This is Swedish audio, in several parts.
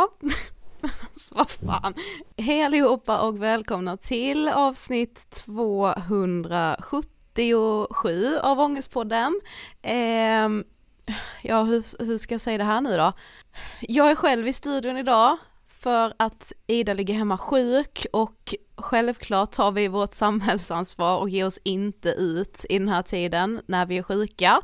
ja, alltså vad fan. Hej allihopa och välkomna till avsnitt 277 av Ångestpodden. Eh, ja, hur, hur ska jag säga det här nu då? Jag är själv i studion idag för att Ida ligger hemma sjuk och självklart tar vi vårt samhällsansvar och ger oss inte ut i den här tiden när vi är sjuka,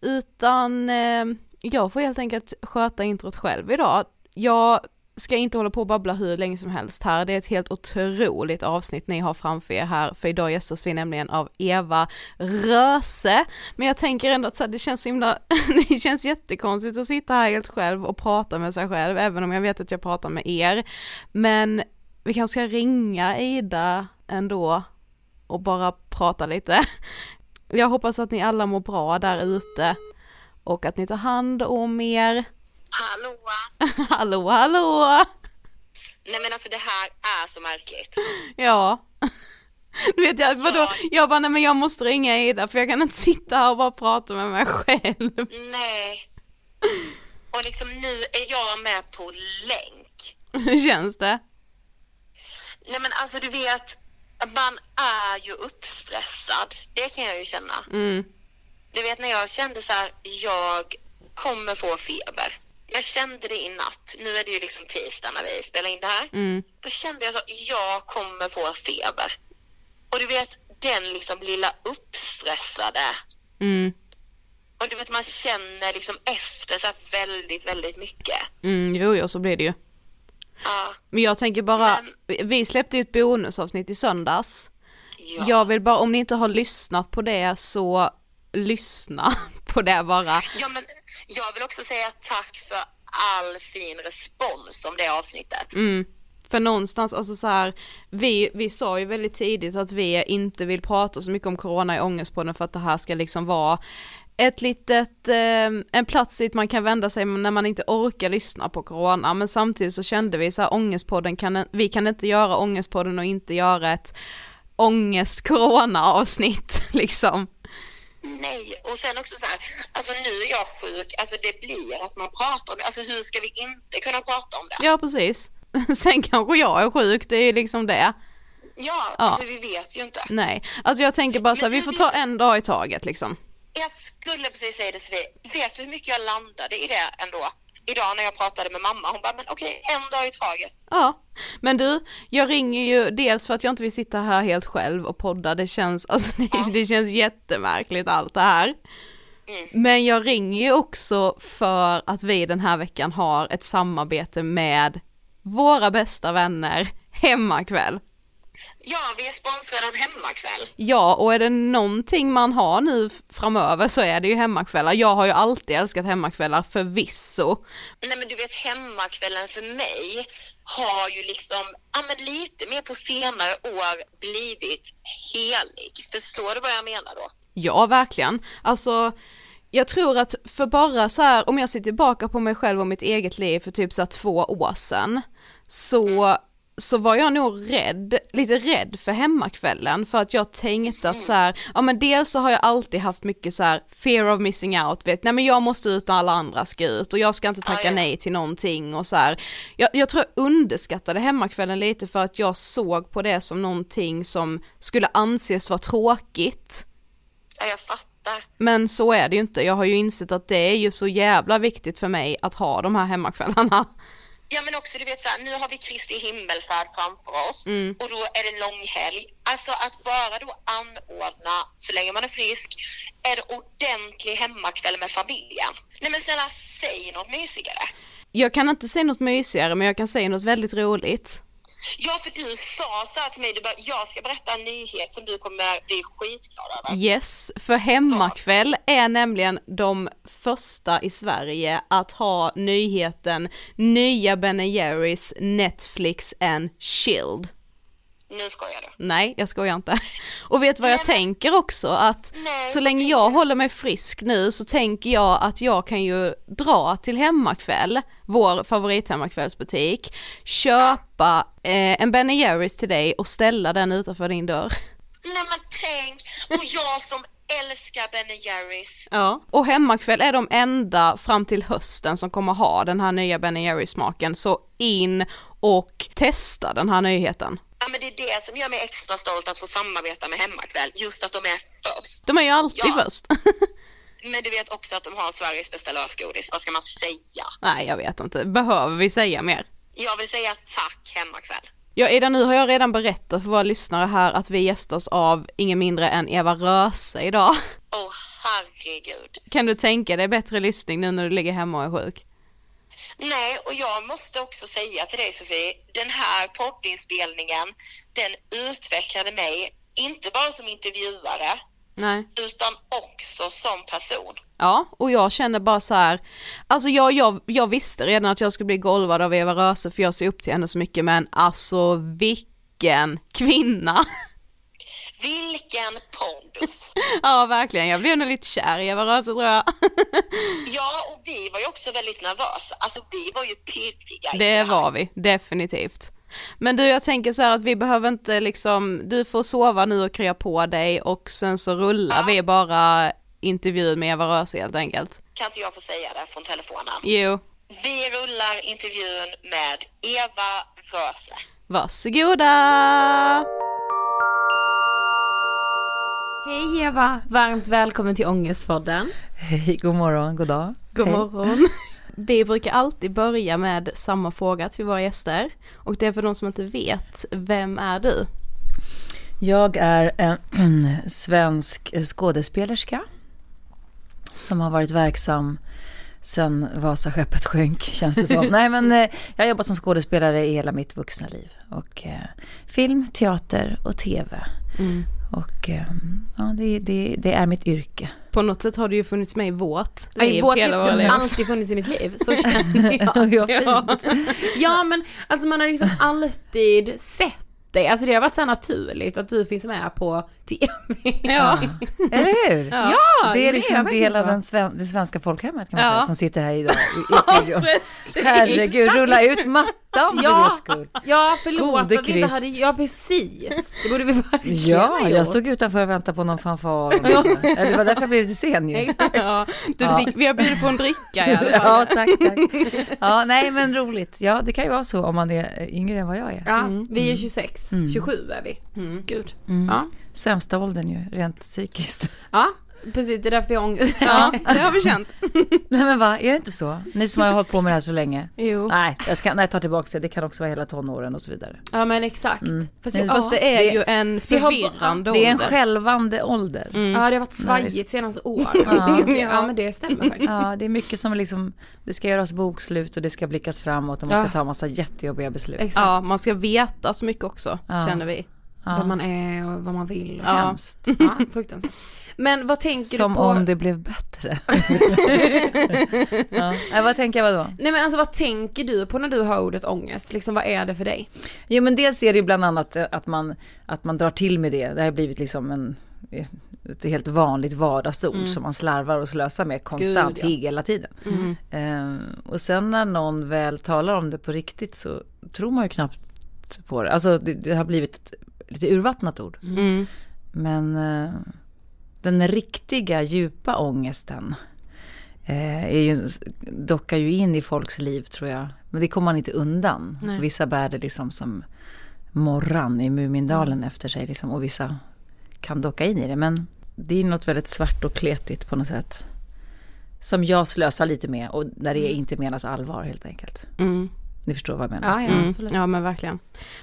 utan eh, jag får helt enkelt sköta introt själv idag. Jag ska inte hålla på och babbla hur länge som helst här, det är ett helt otroligt avsnitt ni har framför er här, för idag gästas vi nämligen av Eva Röse. Men jag tänker ändå att så här, det känns så himla, det känns jättekonstigt att sitta här helt själv och prata med sig själv, även om jag vet att jag pratar med er. Men vi kanske ska ringa Ida ändå och bara prata lite. Jag hoppas att ni alla mår bra där ute och att ni tar hand om er. Hallå! hallå, hallå! Nej men alltså det här är så märkligt. Ja. Du vet jag, vadå, jag bara nej men jag måste ringa Ida för jag kan inte sitta här och bara prata med mig själv. Nej. Och liksom nu är jag med på länk. Hur känns det? Nej men alltså du vet, man är ju uppstressad. Det kan jag ju känna. Mm. Du vet när jag kände så här, jag kommer få feber jag kände det i natt, nu är det ju liksom tisdag när vi spelar in det här. Mm. Då kände jag så, jag kommer få feber. Och du vet, den liksom lilla uppstressade. Mm. Och du vet, man känner liksom efter så väldigt, väldigt mycket. Mm, jo, jo, så blir det ju. Ja. Men jag tänker bara, Men... vi släppte ju ett bonusavsnitt i söndags. Ja. Jag vill bara, om ni inte har lyssnat på det så lyssna på det bara. Ja men jag vill också säga tack för all fin respons om det avsnittet. Mm. För någonstans, alltså så här, vi, vi sa ju väldigt tidigt att vi inte vill prata så mycket om corona i ångestpodden för att det här ska liksom vara ett litet, eh, en plats dit man kan vända sig när man inte orkar lyssna på corona, men samtidigt så kände vi så här, ångestpodden kan, vi kan inte göra ångestpodden och inte göra ett ångest corona avsnitt liksom. Nej, och sen också så här, alltså nu är jag sjuk, alltså det blir att man pratar om det, alltså hur ska vi inte kunna prata om det? Ja precis. Sen kanske jag är sjuk, det är liksom det. Ja, alltså vi vet ju inte. Nej, alltså jag tänker bara så här, vi får ta en dag i taget liksom. Jag skulle precis säga det Sofie, vet du hur mycket jag landade i det ändå? Idag när jag pratade med mamma, hon bara, men okej, en dag i taget. Ja, men du, jag ringer ju dels för att jag inte vill sitta här helt själv och podda, det känns, alltså det, det känns jättemärkligt allt det här. Mm. Men jag ringer ju också för att vi den här veckan har ett samarbete med våra bästa vänner Hemmakväll. Ja, vi är sponsrade av Hemmakväll. Ja, och är det någonting man har nu framöver så är det ju hemmakvällar. Jag har ju alltid älskat hemmakvällar förvisso. Nej men du vet hemmakvällen för mig har ju liksom, ja men lite mer på senare år blivit helig. Förstår du vad jag menar då? Ja, verkligen. Alltså, jag tror att för bara så här, om jag ser tillbaka på mig själv och mitt eget liv för typ så två år sedan, så, så var jag nog rädd, lite rädd för hemmakvällen för att jag tänkte att så här, ja men dels så har jag alltid haft mycket så här fear of missing out, vet, nej men jag måste ut när alla andra ska ut och jag ska inte tacka nej till någonting och så här. Jag, jag tror jag underskattade hemmakvällen lite för att jag såg på det som någonting som skulle anses vara tråkigt. Ja, jag fattar. Men så är det ju inte, jag har ju insett att det är ju så jävla viktigt för mig att ha de här hemmakvällarna. Ja men också du vet såhär, nu har vi Kristi himmelfärd framför oss Mm. och då är det långhelg. Alltså att bara då anordna, så länge man är frisk, en ordentlig hemmakväll med familjen. Nej men snälla, säg något mysigare. Jag kan inte säga något mysigare men jag kan säga något väldigt roligt. Ja för du sa så här till mig, du bara, jag ska berätta en nyhet som du kommer bli skitglad över. Yes, för hemmakväll är nämligen de första i Sverige att ha nyheten nya Ben Jerrys Netflix and Chilled. Nu skojar du. Nej, jag skojar inte. Och vet vad jag Nej, tänker också? Att Nej, så länge jag håller mig frisk nu så tänker jag att jag kan ju dra till Hemmakväll, vår favorithemmakvällsbutik, köpa eh, en Ben Jerrys till dig och ställa den utanför din dörr. Nej men tänk, och jag som älskar Ben Jerrys. Ja. Och Hemmakväll är de enda fram till hösten som kommer ha den här nya Ben Jerrys smaken, så in och testa den här nyheten. Men det är det som gör mig extra stolt att få samarbeta med Hemmakväll, just att de är först. De är ju alltid Ja. först. Men du vet också att de har Sveriges bästa lösgodis, vad ska man säga? Nej, jag vet inte. Behöver vi säga mer? Jag vill säga tack Hemmakväll. Ja Ida, nu har jag redan berättat för våra lyssnare här att vi gästas av ingen mindre än Eva Röse idag. Åh herregud. Kan du tänka dig bättre lyssning nu när du ligger hemma och är sjuk? Nej, och jag måste också säga till dig Sofie, den här poddinspelningen, den utvecklade mig, inte bara som intervjuare, Nej. utan också som person. Ja, och jag känner bara så här, alltså jag, jag, jag visste redan att jag skulle bli golvad av Eva Röse för jag ser upp till henne så mycket men alltså vilken kvinna! Vilken pondus! ja verkligen, jag blev nog lite kär i Eva Röse tror jag. Ja, och vi var ju också väldigt nervösa. Alltså vi var ju pirriga. Det var vi, definitivt. Men du jag tänker så här att vi behöver inte liksom, du får sova nu och krya på dig och sen så rullar Ja. vi bara intervjun med Eva Röse helt enkelt. Kan inte jag få säga det från telefonen? Jo, Vi rullar intervjun med Eva Röse. varsågoda! Hej Eva, varmt välkommen till Ångestpodden. Hej, god morgon, god dag. God Hej. morgon. Vi brukar alltid börja med samma fråga till våra gäster och det är för de som inte vet, vem är du? Jag är en svensk skådespelerska som har varit verksam sen Vasaskeppet sjönk, känns det som. Nej, men eh, jag har jobbat som skådespelare i hela mitt vuxna liv. Och eh, film, teater och tv. Och eh, ja, det, det, det är mitt yrke. På något sätt har du ju funnits med i vårt I liv vårt liv har alltid funnits i mitt liv, så känner jag. Ja, fint. Ja men alltså man har liksom alltid sett dig, alltså det har varit så naturligt att du finns med på TV. Ja, Eller hur? ja. Det är liksom en del av den sven- det svenska folkhemmet kan man Ja. säga, som sitter här idag i, i studion. precis. Herregud, rulla ut mattan för Ja. skull. Ja förlåt Gode att vi inte hade, ja precis. Det borde vi verkligen Ja, jag gjort. stod utanför och väntade på någon fanfar. Det var därför jag blev lite sen ju. Ja, du Ja. fick, vi har bjudit på en dricka i alla fall. Ja, tack, tack. Ja, nej men roligt. Ja, det kan ju vara så om man är yngre än vad jag är. Ja, Mm. vi är 26, Mm. 27 är vi. Mm. Gud. Mm. Ja. Sämsta åldern ju, rent psykiskt. ja, precis det är därför jag ångest. Ja, det har vi känt. Nej men va, är det inte så? Ni som har hållit på med det här så länge. Jo. Nej, jag ska, nej, jag tar tillbaka det. Det kan också vara hela tonåren och så vidare. Ja men exakt. Mm. Fast, jag, Fast det är det- ju en förvirrande Det är en ålder. självande ålder. Mm. ja det har varit svajigt senaste åren. Ja. Ja. men det stämmer faktiskt. Ja, det är mycket som liksom, det ska göras bokslut och det ska blickas framåt och man ska Ja. ta en massa jättejobbiga beslut. Exakt. Ja, man ska veta så mycket också, Ja. känner vi. Ja. Vad man är och vad man vill. Ja. Hemskt. Ja, fruktansvärt. Men vad tänker Som du på? om det blev bättre. ja. Nej, vad tänker jag vadå? Nej men alltså vad tänker du på när du hör ordet ångest? Liksom vad är det för dig? Jo men dels är det ju bland annat eh, att man, att man drar till med det. Det har blivit liksom en, ett helt vanligt vardagsord Mm. som man slarvar och slösar med konstant Gud, ja. hela tiden. Mm. Eh, och sen när någon väl talar om det på riktigt så tror man ju knappt på det. Alltså det, det har blivit ett lite urvattnat ord. Mm. Men eh, den riktiga djupa ångesten eh, är ju, dockar ju in i folks liv tror jag. Men det kommer man inte undan. Nej. Vissa bär det liksom som morran i Mumindalen efter sig liksom, och vissa kan docka in i det. Men det är något väldigt svart och kletigt på något sätt. Som jag slösar lite med och där det inte menas allvar helt enkelt. Mm. Ni förstår vad jag menar? ja Mm. absolut. Ja men verkligen.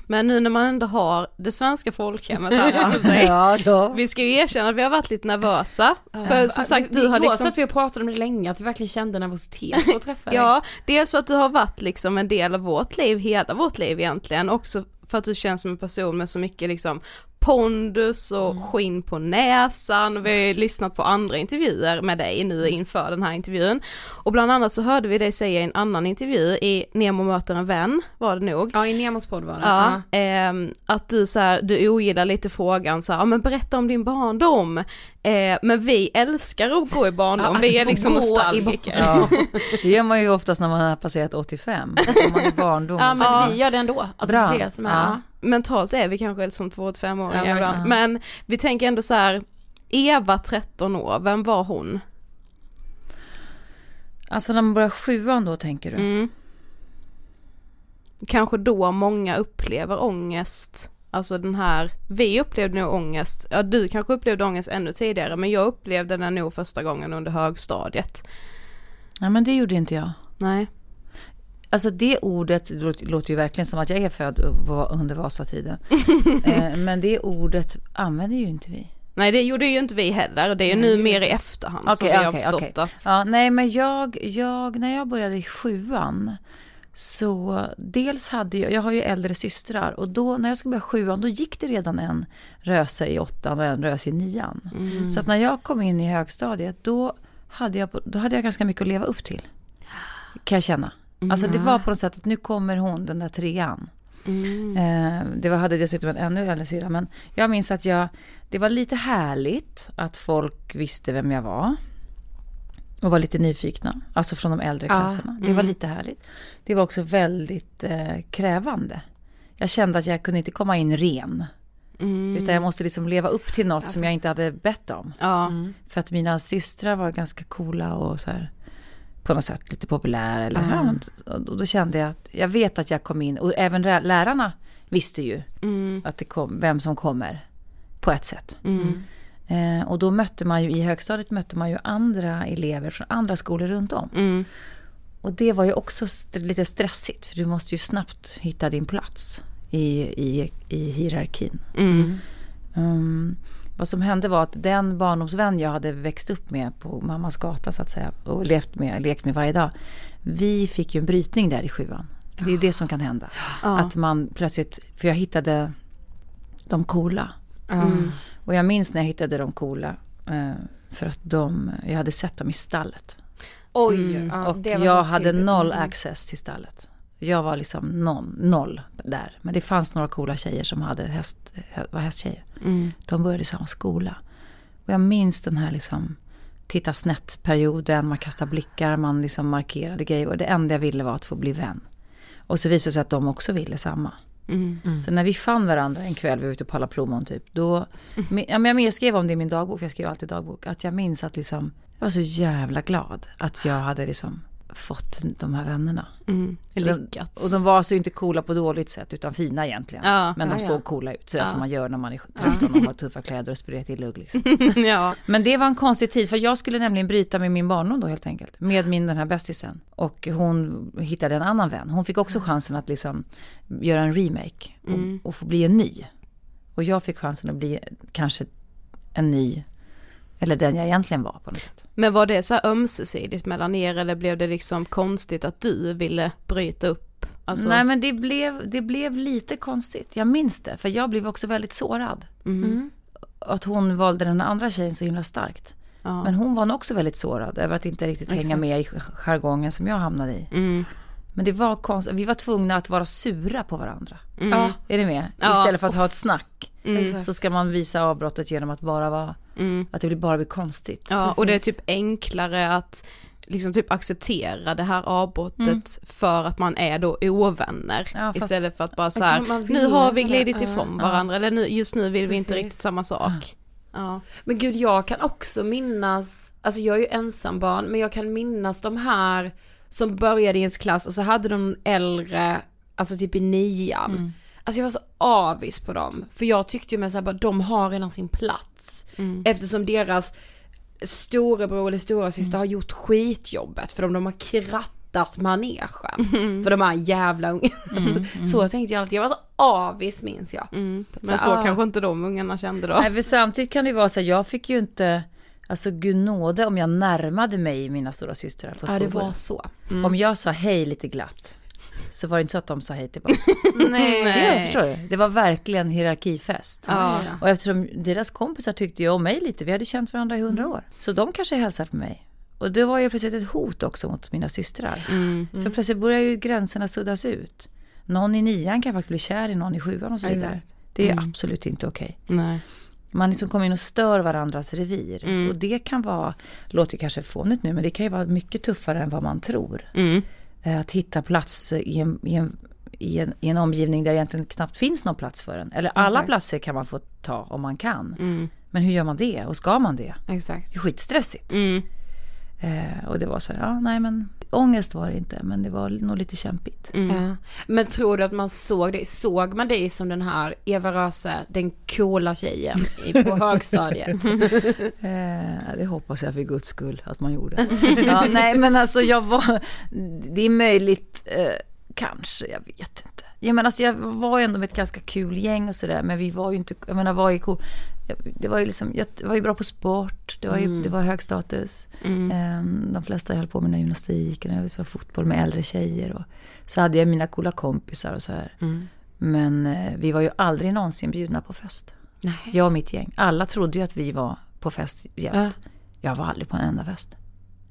Men nu när man ändå har det svenska folkhemmet här sig. ja, ja. Vi ska ju erkänna att vi har varit lite nervösa. För som sagt vi, du har liksom satt vi och pratade om det länge, att vi verkligen kände nervositet att träffa dig. Ja, dels för att du har varit liksom en del av vårt liv, hela vårt liv egentligen, också för att du känns som en person med så mycket liksom pondus och Mm. skinn på näsan. Vi har ju lyssnat på andra intervjuer med dig nu inför den här intervjun. Och bland annat så hörde vi dig säga i en annan intervju i Nemo möter en vän, var det nog. Ja, i Nemos podd var det. Ja, ehm, att du så här, du ogillar lite frågan så här, ja men berätta om din barndom. Eh, men vi älskar att gå i barndom, Ja, vi är liksom nostalgiker. Ja, det gör man ju oftast när man har passerat 85. Då kommer man i barndom. Ja men Ja. vi gör det ändå. Alltså Bra. det är är, Ja. mentalt är vi kanske som 2-5-åringar Ja, ibland. verkligen. Men vi tänker ändå så här, Eva 13 år, vem var hon? Alltså när man börjar sjuan då tänker du? Mm. Kanske då många upplever ångest, alltså den här, vi upplevde nog ångest, ja du kanske upplevde ångest ännu tidigare men jag upplevde den nog första gången under högstadiet. Ja men det gjorde inte jag. Nej. Alltså det ordet det låter, ju verkligen som att jag är född under Vasatiden. eh, men det ordet använder ju inte vi. Nej det gjorde ju inte vi heller, det är ju nu mer i efterhand som Okej, vi har okej, förstått okej. att Ja, nej men jag, jag, när jag började i sjuan så dels hade jag, jag har ju äldre systrar och då när jag skulle börja sjuan då gick det redan en röse i åttan och en röse i nian. Mm. Så att när jag kom in i högstadiet då hade, jag, då hade jag ganska mycket att leva upp till. Kan jag känna. Alltså det var på något sätt att nu kommer hon, den där trean. Mm. Eh, det var, hade dessutom en ännu äldre syra. Men jag minns att jag, det var lite härligt att folk visste vem jag var. Och var lite nyfikna. Alltså från de äldre Ja, klasserna. Det var lite härligt. Det var också väldigt eh, krävande. Jag kände att jag kunde inte komma in ren. Mm. Utan jag måste liksom leva upp till något som jag inte hade bett om. Ja. För att mina systrar var ganska coola och så här på något sätt lite populära. Eller, ja, men- och då kände jag att jag vet att jag kom in och även lä- lärarna visste ju Mm. att det kom, vem som kommer på ett sätt. Mm. Eh, och då mötte man ju i högstadiet mötte man ju andra elever från andra skolor runt om. Mm. Och det var ju också st- lite stressigt för du måste ju snabbt hitta din plats i, i, i hierarkin. Mm. Mm. Vad som hände var att den barndomsvän jag hade växt upp med på mammas gata så att säga och levt med, lekt med varje dag. Vi fick ju en brytning där i sjuan. Det är det som kan hända. Ja. Att man plötsligt, för jag hittade de coola. Mm. Och jag minns när jag hittade de coola. eh, För att de, jag hade sett dem i stallet. Oj, Mm. ja, och det var jag hade tydligt. noll Mm. access till stallet. Jag var liksom någon, noll där. Men det fanns några coola tjejer som hade häst, var hästtjejer. Mm. De började i samma skola. Och jag minns den här liksom titta snett-perioden, man kastade blickar, man liksom markerade grejer. Och det enda jag ville var att få bli vän. Och så visade det sig att de också ville samma. Mm. Så när vi fann varandra en kväll, vi var ute på alla plommon typ, då, ja, men jag skrev om det i min dagbok, för jag skriver alltid dagbok, att jag minns att liksom, jag var så jävla glad att jag hade liksom fått de här vännerna. Mm. Lyckats. och de var så inte coola på dåligt sätt, utan fina egentligen. Ja, men de ja. såg coola ut, sådär Ja. som man gör när man är 13 och har tuffa kläder och sprider till lugg liksom. ja. Men det var en konstig tid, för jag skulle nämligen bryta med min barndom då helt enkelt. Med min den här bästisen. Och hon hittade en annan vän. Hon fick också chansen att liksom göra en remake och, Mm. och få bli en ny. Och jag fick chansen att bli kanske en ny, eller den jag egentligen var på något sätt. Men var det så här ömsesidigt mellan er eller blev det liksom konstigt att du ville bryta upp? Alltså, Nej men det blev, det blev lite konstigt, jag minns det. För jag blev också väldigt sårad. mm. Att hon valde den andra tjejen så himla starkt. ja. Men hon var nog också väldigt sårad över att inte riktigt hänga med i jargongen som jag hamnade i. Mm. Men det var konstigt, vi var tvungna att vara sura på varandra. Mm. Ja. Är ni med? Ja. Istället för att ha ett snack. Mm. Så ska man visa avbrottet genom att bara vara, Mm. att det blir bara blir konstigt. Ja, och det är Precis. typ enklare att liksom typ acceptera det här avbrottet för att man är då ovänner. Ja, istället för att bara så här, nu har vi glidit ifrån Ja. varandra eller nu, just nu vill vi inte Precis. riktigt samma sak. Ja. Men gud, jag kan också minnas, alltså jag är ju ensambarn, men jag kan minnas de här som började i ens klass och så hade de äldre, alltså typ i nian. Mm. Alltså jag var så avis på dem, för jag tyckte ju med såhär bara, de har redan sin plats. Mm. Eftersom deras storebror eller stora syster Mm. har gjort skitjobbet för dem, de har krattat manegen. För de här jävla ungarna. Alltså, så tänkte jag alltid, jag var så avis minns jag. Mm. Men Så, så ah. kanske inte de ungarna kände då. Nej, för samtidigt kan det ju vara så här, jag fick ju inte, alltså gud nåde om jag närmade mig mina stora systrar på Ja skolan. det var så. Om jag sa hej lite glatt, så var det inte så att de sa hej tillbaka. Nej. Ja, förstår du? Det var verkligen hierarkifest. Ja. Och eftersom deras kompisar tyckte ju om mig lite, vi hade känt varandra i hundra år. Så de kanske hälsade på mig. Och det var ju plötsligt ett hot också mot mina systrar. Mm. För plötsligt börjar ju gränserna suddas ut. Någon i nian kan faktiskt bli kär i någon i sjuan och så vidare. Det är absolut inte okej. Nej. Man liksom kommer in och stör varandras revir. Mm. Och det kan vara, låter kanske fånigt nu, men det kan ju vara mycket tuffare än vad man tror. Mm. Eh, Att hitta plats i en, i, en, i, en, i en omgivning där det egentligen knappt finns någon plats för en. Eller alla Exakt. platser kan man få ta om man kan. Mm. Men hur gör man det? Och ska man det? Exakt. Det är skitstressigt. Mm. Eh, och det var så här, ja nej men ångest var det inte, men det var nog lite kämpigt. Mm. Ja. Men tror du att man såg dig, såg man dig som den här Eva Röse, den coola tjejen i- på högstadiet? Eh, det hoppas jag för guds skull att man gjorde. ja, nej men alltså jag var, det är möjligt, eh, kanske, jag vet inte. Jag menar alltså jag var ju ändå med ett ganska kul gäng och sådär, men vi var ju inte, jag menar vad är cool? Det var ju liksom, jag var ju bra på sport, det var ju, det var hög status. Mm. Eh, de flesta höll på med den här gymnastiken, jag spelade fotboll med äldre tjejer och så hade jag mina coola kompisar och så här. Mm. Men eh, vi var ju aldrig någonsin bjudna på fest. Nej. Jag och mitt gäng. Alla trodde ju att vi var på fest jämt. Ja. Jag var aldrig på en enda fest.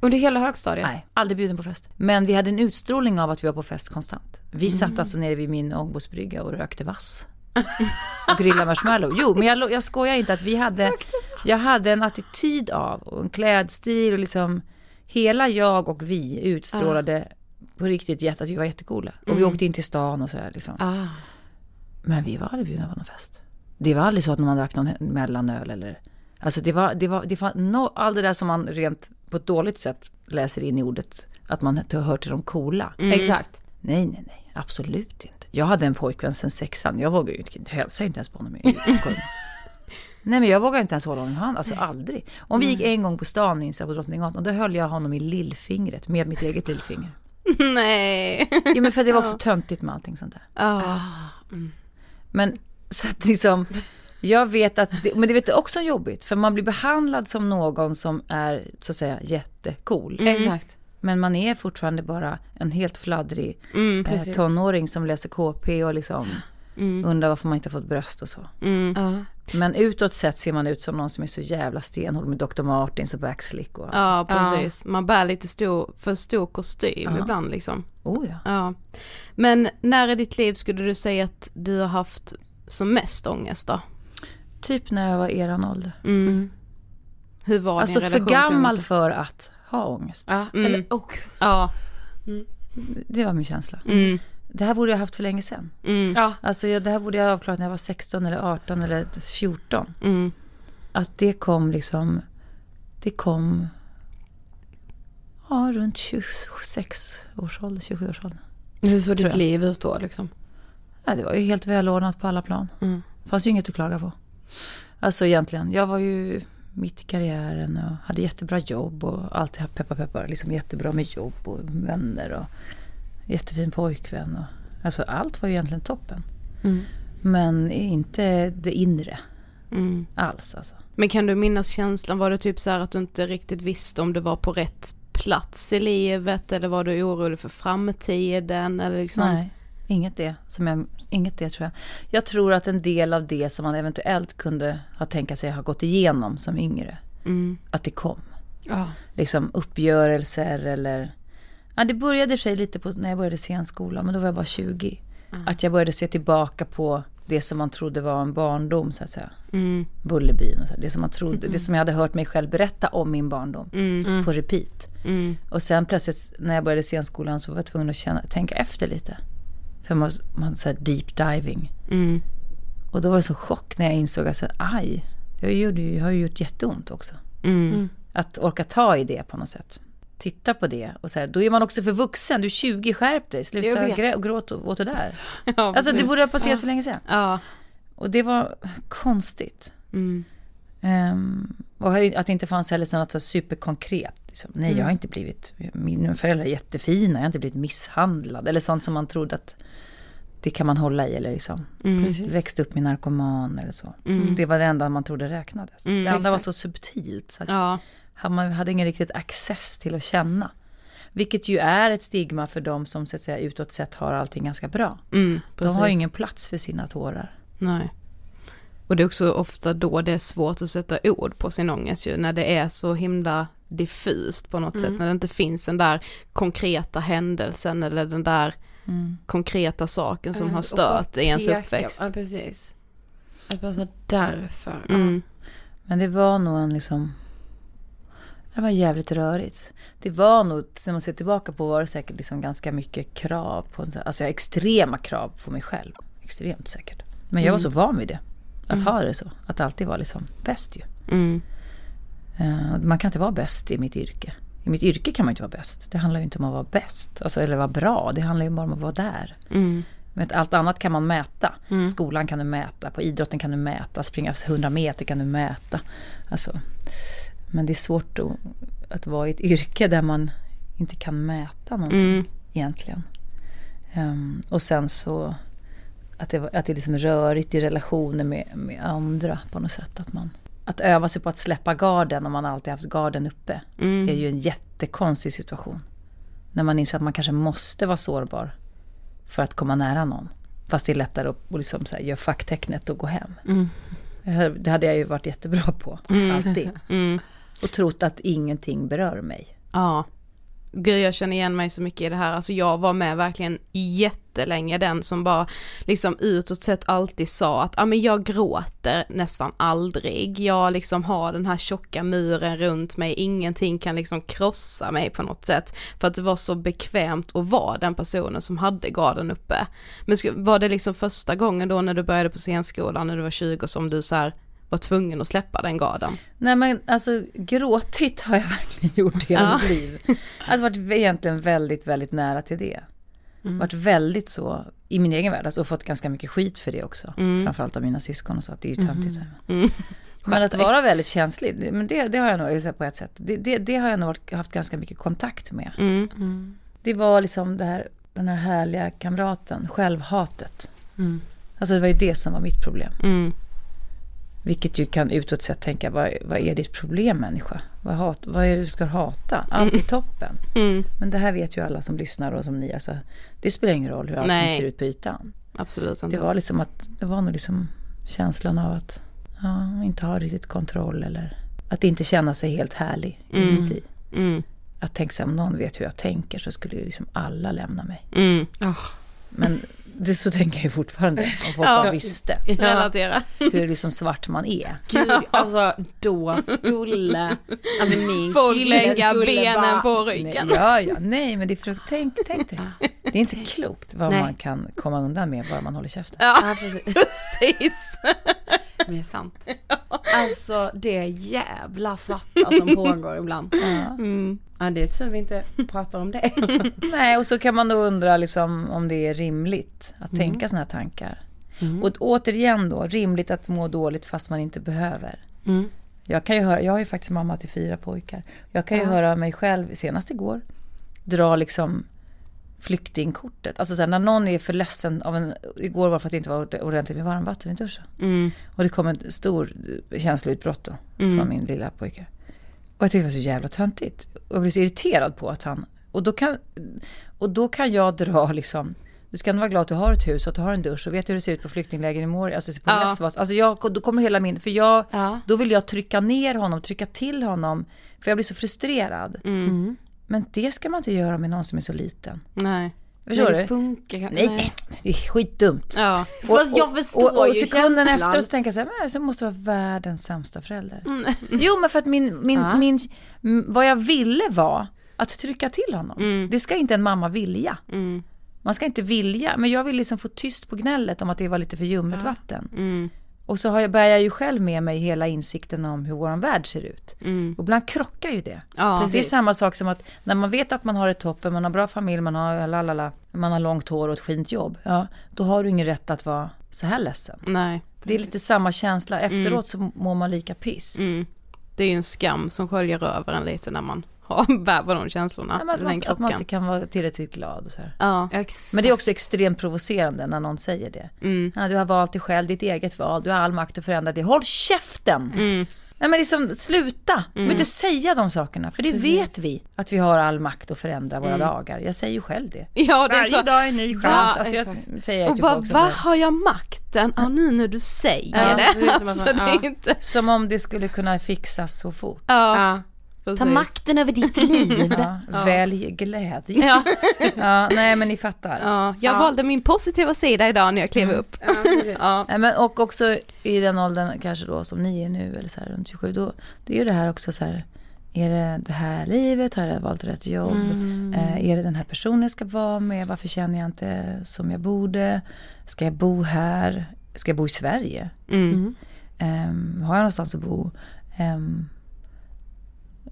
Under hela högstadiet? Nej, aldrig bjuden på fest. Men vi hade en utstrålning av att vi var på fest konstant. Vi satt alltså nere vid min ångbåtsbrygga och rökte vass. Och grillade marshmallow. Jo, men jag, jag skojar inte att vi hade, jag hade en attityd av och en klädstil och liksom hela jag och vi utstrålade på riktigt jätte att vi var jättecoola. Och vi åkte in till stan och sådär liksom. Ah. Men vi var aldrig bjudna på någon fest. Det var aldrig så att man drack någon mellanöl eller... Alltså det var, det var, det var no, allt det där som man rent på ett dåligt sätt läser in i ordet. Att man hör till de coola. Exakt. Nej, nej, nej. Absolut inte. Jag hade en pojkvän sen sexan. Jag vågade ju inte, hälsade inte ens på honom. i nej men jag vågade inte ens hålla honom i hand. Alltså aldrig. Om vi gick en gång på stan minns jag på Drottninggatan. Då höll jag honom i lillfingret med mitt eget lillfinger. Nej. Jo men för det var också töntigt med allting sånt där. Ja. Men så att liksom, jag vet att, det, men det vet också jobbigt. För man blir behandlad som någon som är så att säga jättecool. Exakt. Men man är fortfarande bara en helt fladdrig Mm. eh, tonåring som läser KP och liksom Mm. Undrar varför man inte har fått bröst och så. Mm. Ja. Men utåt sett ser man ut som någon som är så jävla stenhård med Dr. Martins och backslick och Ja precis, man bär lite stor, för stor kostym Ja. ibland liksom. Oh ja. Ja. Men när i ditt liv skulle du säga att du har haft som mest ångest då? Typ när jag var eran ålder. Mm. Mm. Hur var Alltså din för relation till gammal för att ha ångest. Ja. Mm. Eller, och, Ja. Det var min känsla. Mm. Det här borde jag haft för länge sedan. Mm. ja. Alltså jag, det här borde jag ha avklarat när jag var 16 eller 18 eller 14. Mm. Att det kom liksom, det kom, ja runt 26 års ålder, 27 års ålder. Hur såg ditt jag. liv ut då liksom? Ja, det var ju helt välordnat på alla plan. Mm. fanns ju inget att klaga på. Alltså egentligen, jag var ju mitt i karriären och hade jättebra jobb och alltid haft peppar peppar, liksom jättebra med jobb och vänner och jättefin pojkvän. Och, alltså allt var ju egentligen toppen. Mm. Men inte det inre Mm. alls alltså. Men kan du minnas känslan, var det typ så här att du inte riktigt visste om du var på rätt plats i livet eller var du orolig för framtiden eller liksom? Nej, inget det, som jag, inget det tror jag. Jag tror att en del av det som man eventuellt kunde ha tänka sig ha gått igenom som yngre, Mm. att det kom. Ja. liksom uppgörelser eller... Ja, det började i sig lite på när jag började scenskolan, men då var jag bara 20. Att jag började se tillbaka på det som man trodde var en barndom, så att säga. Mm. Bullerbyn och så. Det som, man trodde, det som jag hade hört mig själv berätta om min barndom. Mm. På repeat. Mm. Och sen plötsligt när jag började scenskolan så var jag tvungen att känna, tänka efter lite. För man, man så här deep diving. Mm. Och då var det så chock när jag insåg att aj, det gjorde ju, har ju gjort jätteont också. Mm. Att orka ta i det på något sätt. Titta på det och så här, då är man också för vuxen. Du är 20, skärp dig. Sluta grä- gråta åt det där. Ja, Alltså det borde ha passerat för länge sedan. Ja. Och det var konstigt. Mm. Ehm, och att det inte fanns heller något så superkonkret. Liksom. Nej, jag har inte blivit, mina föräldrar är jättefina, jag har inte blivit misshandlad. Eller sånt som man trodde att det kan man hålla i. Eller liksom. Mm. Växte upp med narkoman eller så. Mm. Det var det enda man trodde räknades. Mm, det andra var exakt. så subtilt. Så att Ja. hade man hade ingen riktigt access till att känna. Vilket ju är ett stigma för de som så att säga utåt sett har allting ganska bra. Mm. De har ju ingen plats för sina tårar. Nej. Och det är också ofta då det är svårt att sätta ord på sin ångest ju, när det är så himla diffust på något sätt, när det inte finns den där konkreta händelsen eller den där konkreta saken som Eh, har stört i ens uppväxt. Ja, precis. Att bara så därför. Mm. Men det var nog en liksom... Det var jävligt rörigt. Det var nog, när man ser tillbaka på var det säkert liksom ganska mycket krav på, alltså extrema krav på mig själv. Extremt säkert. Men jag var så van vid det. Att ha det så. Att alltid vara liksom bäst ju. Mm. Och man kan inte vara bäst i mitt yrke. I mitt yrke kan man inte vara bäst. Det handlar ju inte om att vara bäst. Alltså, eller vara bra. Det handlar ju bara om att vara där. Mm. Men allt annat kan man mäta. Skolan kan du mäta, på idrotten kan du mäta, springa 100 meter kan du mäta. Alltså, men det är svårt att, att vara i ett yrke där man inte kan mäta någonting Mm. egentligen. Ehm, och sen så att det, att det är liksom rörigt i relationer med, med andra på något sätt. Att, man, att öva sig på att släppa garden om man alltid haft garden uppe Mm. är ju en jättekonstig situation. När man inser att man kanske måste vara sårbar för att komma nära någon. Fast det är lättare att liksom så här, göra facktecknet och gå hem. Mm. Det hade jag ju varit jättebra på, alltid. Mm. Och trott att ingenting berör mig. Ja. Gud jag känner igen mig så mycket i det här, alltså jag var med verkligen jättelänge den som bara liksom utåt sett alltid sa att ja men jag gråter nästan aldrig, jag liksom har den här tjocka muren runt mig, ingenting kan liksom krossa mig på något sätt. För att det var så bekvämt att vara den personen som hade garden uppe. Men var det liksom första gången då när du började på scenskolan när du var 20 som du så här var tvungen att släppa den garden? Nej men alltså gråtit har jag verkligen gjort hela Ja. mitt liv. Alltså varit egentligen väldigt, väldigt nära till det. Varit väldigt så i min egen värld, alltså och fått ganska mycket skit för det också. Mm. Framförallt av mina syskon och så, att det är ju töntigt. här. Mm. Men att vara väldigt känslig, men det, det har jag nog, på ett sätt, det, det, det har jag nog varit- haft ganska mycket kontakt med. Mm. Det var liksom det här, den här härliga kamraten, självhatet. Mm. Alltså det var ju det som var mitt problem. Mm. Vilket ju kan utåt sett tänka, vad, vad är ditt problem människa? Vad, hat, vad är det du ska hata? Allt är toppen. Mm, Men det här vet ju alla som lyssnar och som ni, alltså, det spelar ingen roll hur allting Nej. ser ut på ytan. absolut inte. Det var liksom att, det var nog liksom känslan av att ja, inte ha riktigt kontroll eller att inte känna sig helt härlig Mm. inuti. Mm, Att tänka sig om någon vet hur jag tänker så skulle ju liksom alla lämna mig. mm. Men det så tänker jag fortfarande om folk Ja. bara visste Relatera. hur liksom svart man är. Gud, alltså då skulle, alltså min Folk kille lägga skulle benen bara, på Nej, ryggen. ja, ja, nej men det är frukt, tänk, tänk dig. Det är inte klokt vad Nej. man kan komma undan med bara man håller käften. Ja, Ja, precis. precis. Men det är sant. Alltså det jävla svarta som pågår ibland. Ja. Mm. Ja det är tur vi inte pratar om det. Nej, och så kan man då undra liksom om det är rimligt att tänka sådana här tankar. Och återigen då, rimligt att må dåligt fast man inte behöver. Mm. Jag, kan ju höra, jag är ju faktiskt mamma till fyra pojkar. Jag kan ju höra mig själv, senast igår, dra liksom flyktingkortet. Alltså så här, när någon är för ledsen av en, igår var det för att det inte var ordentligt med varmvatten i duschen. Mm. Och det kom en stor känsloutbrott då, Mm. från min lilla pojke. Och jag tyckte det var så jävla töntigt. Och jag blev så irriterad på att han, och då kan, och då kan jag dra liksom, du ska ändå vara glad att du har ett hus och att du har en dusch och vet hur det ser ut på flyktingläger i Moria, alltså på Ja. Lesvos. Alltså jag, då kommer hela min, för jag, Ja. då vill jag trycka ner honom, trycka till honom, för jag blir så frustrerad. Mm. Men det ska man inte göra med någon som är så liten. Nej. Förstår Nej, du? det funkar Nej, nej, det är skitdumt. Ja. Fast jag förstår och, och, ju sekunden känslan. efter så tänker jag så här, men jag måste vara världens sämsta förälder. Jo men för att min, min, Ja. min, vad jag ville var att trycka till honom. Mm. Det ska inte en mamma vilja. Mm. Man ska inte vilja, men jag vill liksom få tyst på gnället om att det var lite för ljummet vatten. Mm. Och så har jag, bär jag ju själv med mig hela insikten om hur vår värld ser ut. Mm. Och ibland krockar ju det. Ja. Det är samma sak som att när man vet att man har ett toppen, man har bra familj, man har lalala, man har långt hår och ett fint jobb. Ja, då har du ingen rätt att vara så här ledsen. Nej. Det är lite samma känsla, efteråt så mår man lika piss. Mm. Det är ju en skam som sköljer över en lite när man har bär på de känslorna. Ja, men att, den man, att man inte kan vara tillräckligt glad och så här. Ja. Exakt. Men det är också extremt provocerande när någon säger det. Mm. Ja, du har valt dig själv, ditt eget val, du har all makt att förändra det. Håll käften! Mm. Nej men liksom sluta! Du inte säga de sakerna, för det vet vi. Att vi har all makt att förändra våra dagar. Jag säger ju själv det. Ja, det är så. dag är en ny Va? Chans, alltså jag säger Och bara, bara, har jag makten? Ja, nu när du säger Ja, det. det är som Alltså man- det ja. inte. Som om det skulle kunna fixas så fort. Ja, Ja. Precis. Ta makten över ditt liv. Ja, Välj glädje. Ja. Ja, nej men ni fattar. Ja, jag Ja. valde min positiva sida idag när jag klev upp. Ja, precis. Ja. Nej, men, och också i den åldern kanske då som ni är nu eller så här runt 27. Då, det är ju det här också så här. Är det det här livet? Har jag valt rätt jobb? Eh, är det den här personen jag ska vara med? Varför känner jag inte som jag borde? Ska jag bo här? Ska jag bo i Sverige? Mm. Ehm, har jag någonstans att bo? Ehm,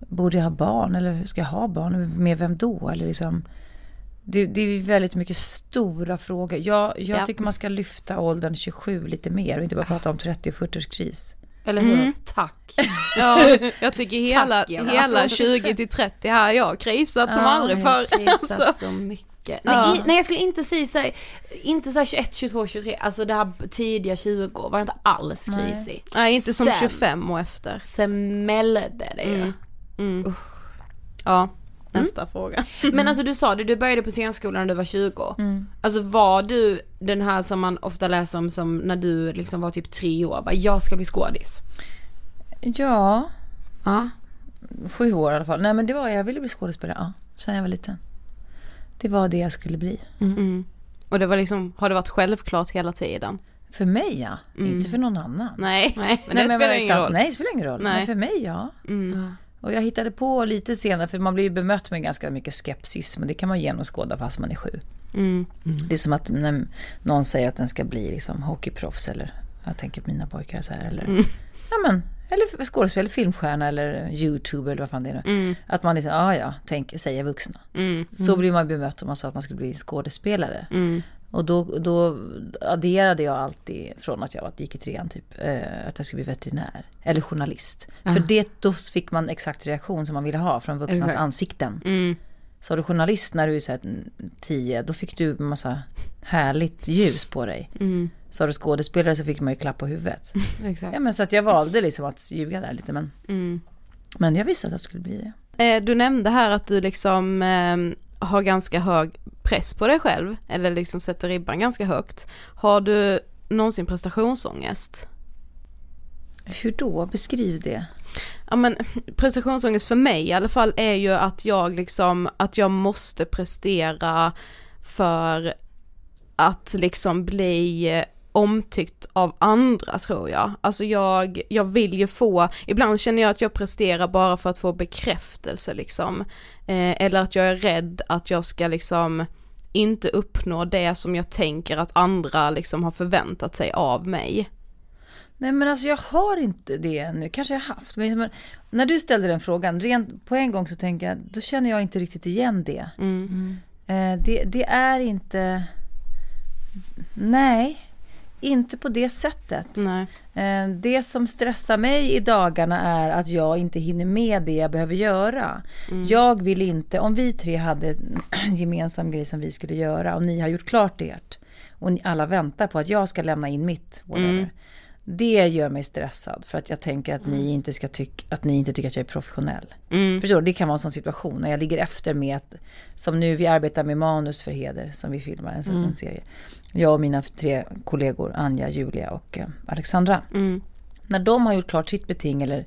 borde jag ha barn? Eller hur ska jag ha barn? Med vem då? Eller liksom, det, det är väldigt mycket stora frågor. Jag, jag Ja. tycker man ska lyfta åldern 27 lite mer och inte bara prata om 30 och 40 års kris. Eller hur? Mm. Tack. Ja, jag tycker hela, Tack, hela 20 till 30 här har jag krisat som Ja, aldrig Jag har förr. Alltså. så mycket. Ja. Nej, nej jag skulle inte säga så här, inte så här 21, 22, 23, alltså det här tidiga 20 var inte alls Nej. krisig. Nej, inte som Sen. 25 och efter. Smällde det ju. Mm. Mm. Ja, nästa fråga. Men alltså du sa det, du började på scenskolan när du var 20. Mm. Alltså var du den här som man ofta läser om som när du liksom var typ tre år, bara jag ska bli skådis? Ja, Ja. sju år i alla fall. Nej men det var, jag ville bli skådespelare, ja. Sen jag var liten. Det var det jag skulle bli. Mm. Och det var liksom, har det varit självklart hela tiden? För mig ja, Mm. inte för någon annan. Nej, Nej. men det spelar men ingen roll. Nej, det spelar ingen roll. Nej. Men för mig ja. Mm. Och jag hittade på lite senare, för man blir ju bemött med ganska mycket skepsis, men det kan man genomskåda fast man är sju. Mm. Det är som att när någon säger att den ska bli liksom hockeyproffs eller, jag tänker på mina pojkar så här, eller, Mm. ja men, eller skådespelare, filmstjärna eller youtuber eller vad fan det är nu. Mm. Att man liksom, ja ja, tänk, säger vuxna. Mm. Så blir man bemött om man sa att man skulle bli skådespelare. Och då, då adderade jag alltid från att jag var- gick i trean typ, eh, att jag skulle bli veterinär. Eller journalist. För det, då fick man exakt reaktion som man ville ha från vuxnas Exakt. ansikten. Mm. Så var du journalist när du är så här 10, då fick du massa härligt ljus på dig. Mm. Så var du skådespelare så fick man ju klapp på huvudet. Ja men så att jag valde liksom att ljuga där lite men, Mm. men jag visste att jag skulle bli det. Eh, Du nämnde här att du liksom eh, har ganska hög press på dig själv, eller liksom sätter ribban ganska högt. Har du någonsin prestationsångest? Hur då? Beskriv det. Ja men prestationsångest för mig i alla fall är ju att jag liksom, att jag måste prestera för att liksom bli omtyckt av andra tror jag. Alltså jag, jag vill ju få, ibland känner jag att jag presterar bara för att få bekräftelse liksom. Eh, eller att jag är rädd att jag ska liksom inte uppnå det som jag tänker att andra liksom har förväntat sig av mig. Nej men alltså jag har inte det nu, kanske jag haft. Men liksom, när du ställde den frågan, rent på en gång så tänker jag, då känner jag inte riktigt igen det. Mm. Eh, det, det är inte, nej, inte på det sättet. Nej. Eh, Det som stressar mig i dagarna är att jag inte hinner med det jag behöver göra. Jag vill inte, om vi tre hade en gemensam grej som vi skulle göra och ni har gjort klart ert och ni alla väntar på att jag ska lämna in mitt, whatever. Det gör mig stressad för att jag tänker att ni inte ska tycka, att ni inte tycker att jag är professionell. Mm. Förstår du? Det kan vara en sån situation när jag ligger efter med att, som nu vi arbetar med manus för Heder som vi filmar en, en serie. Jag och mina tre kollegor Anja, Julia och eh, Alexandra. Mm. När de har gjort klart sitt beting eller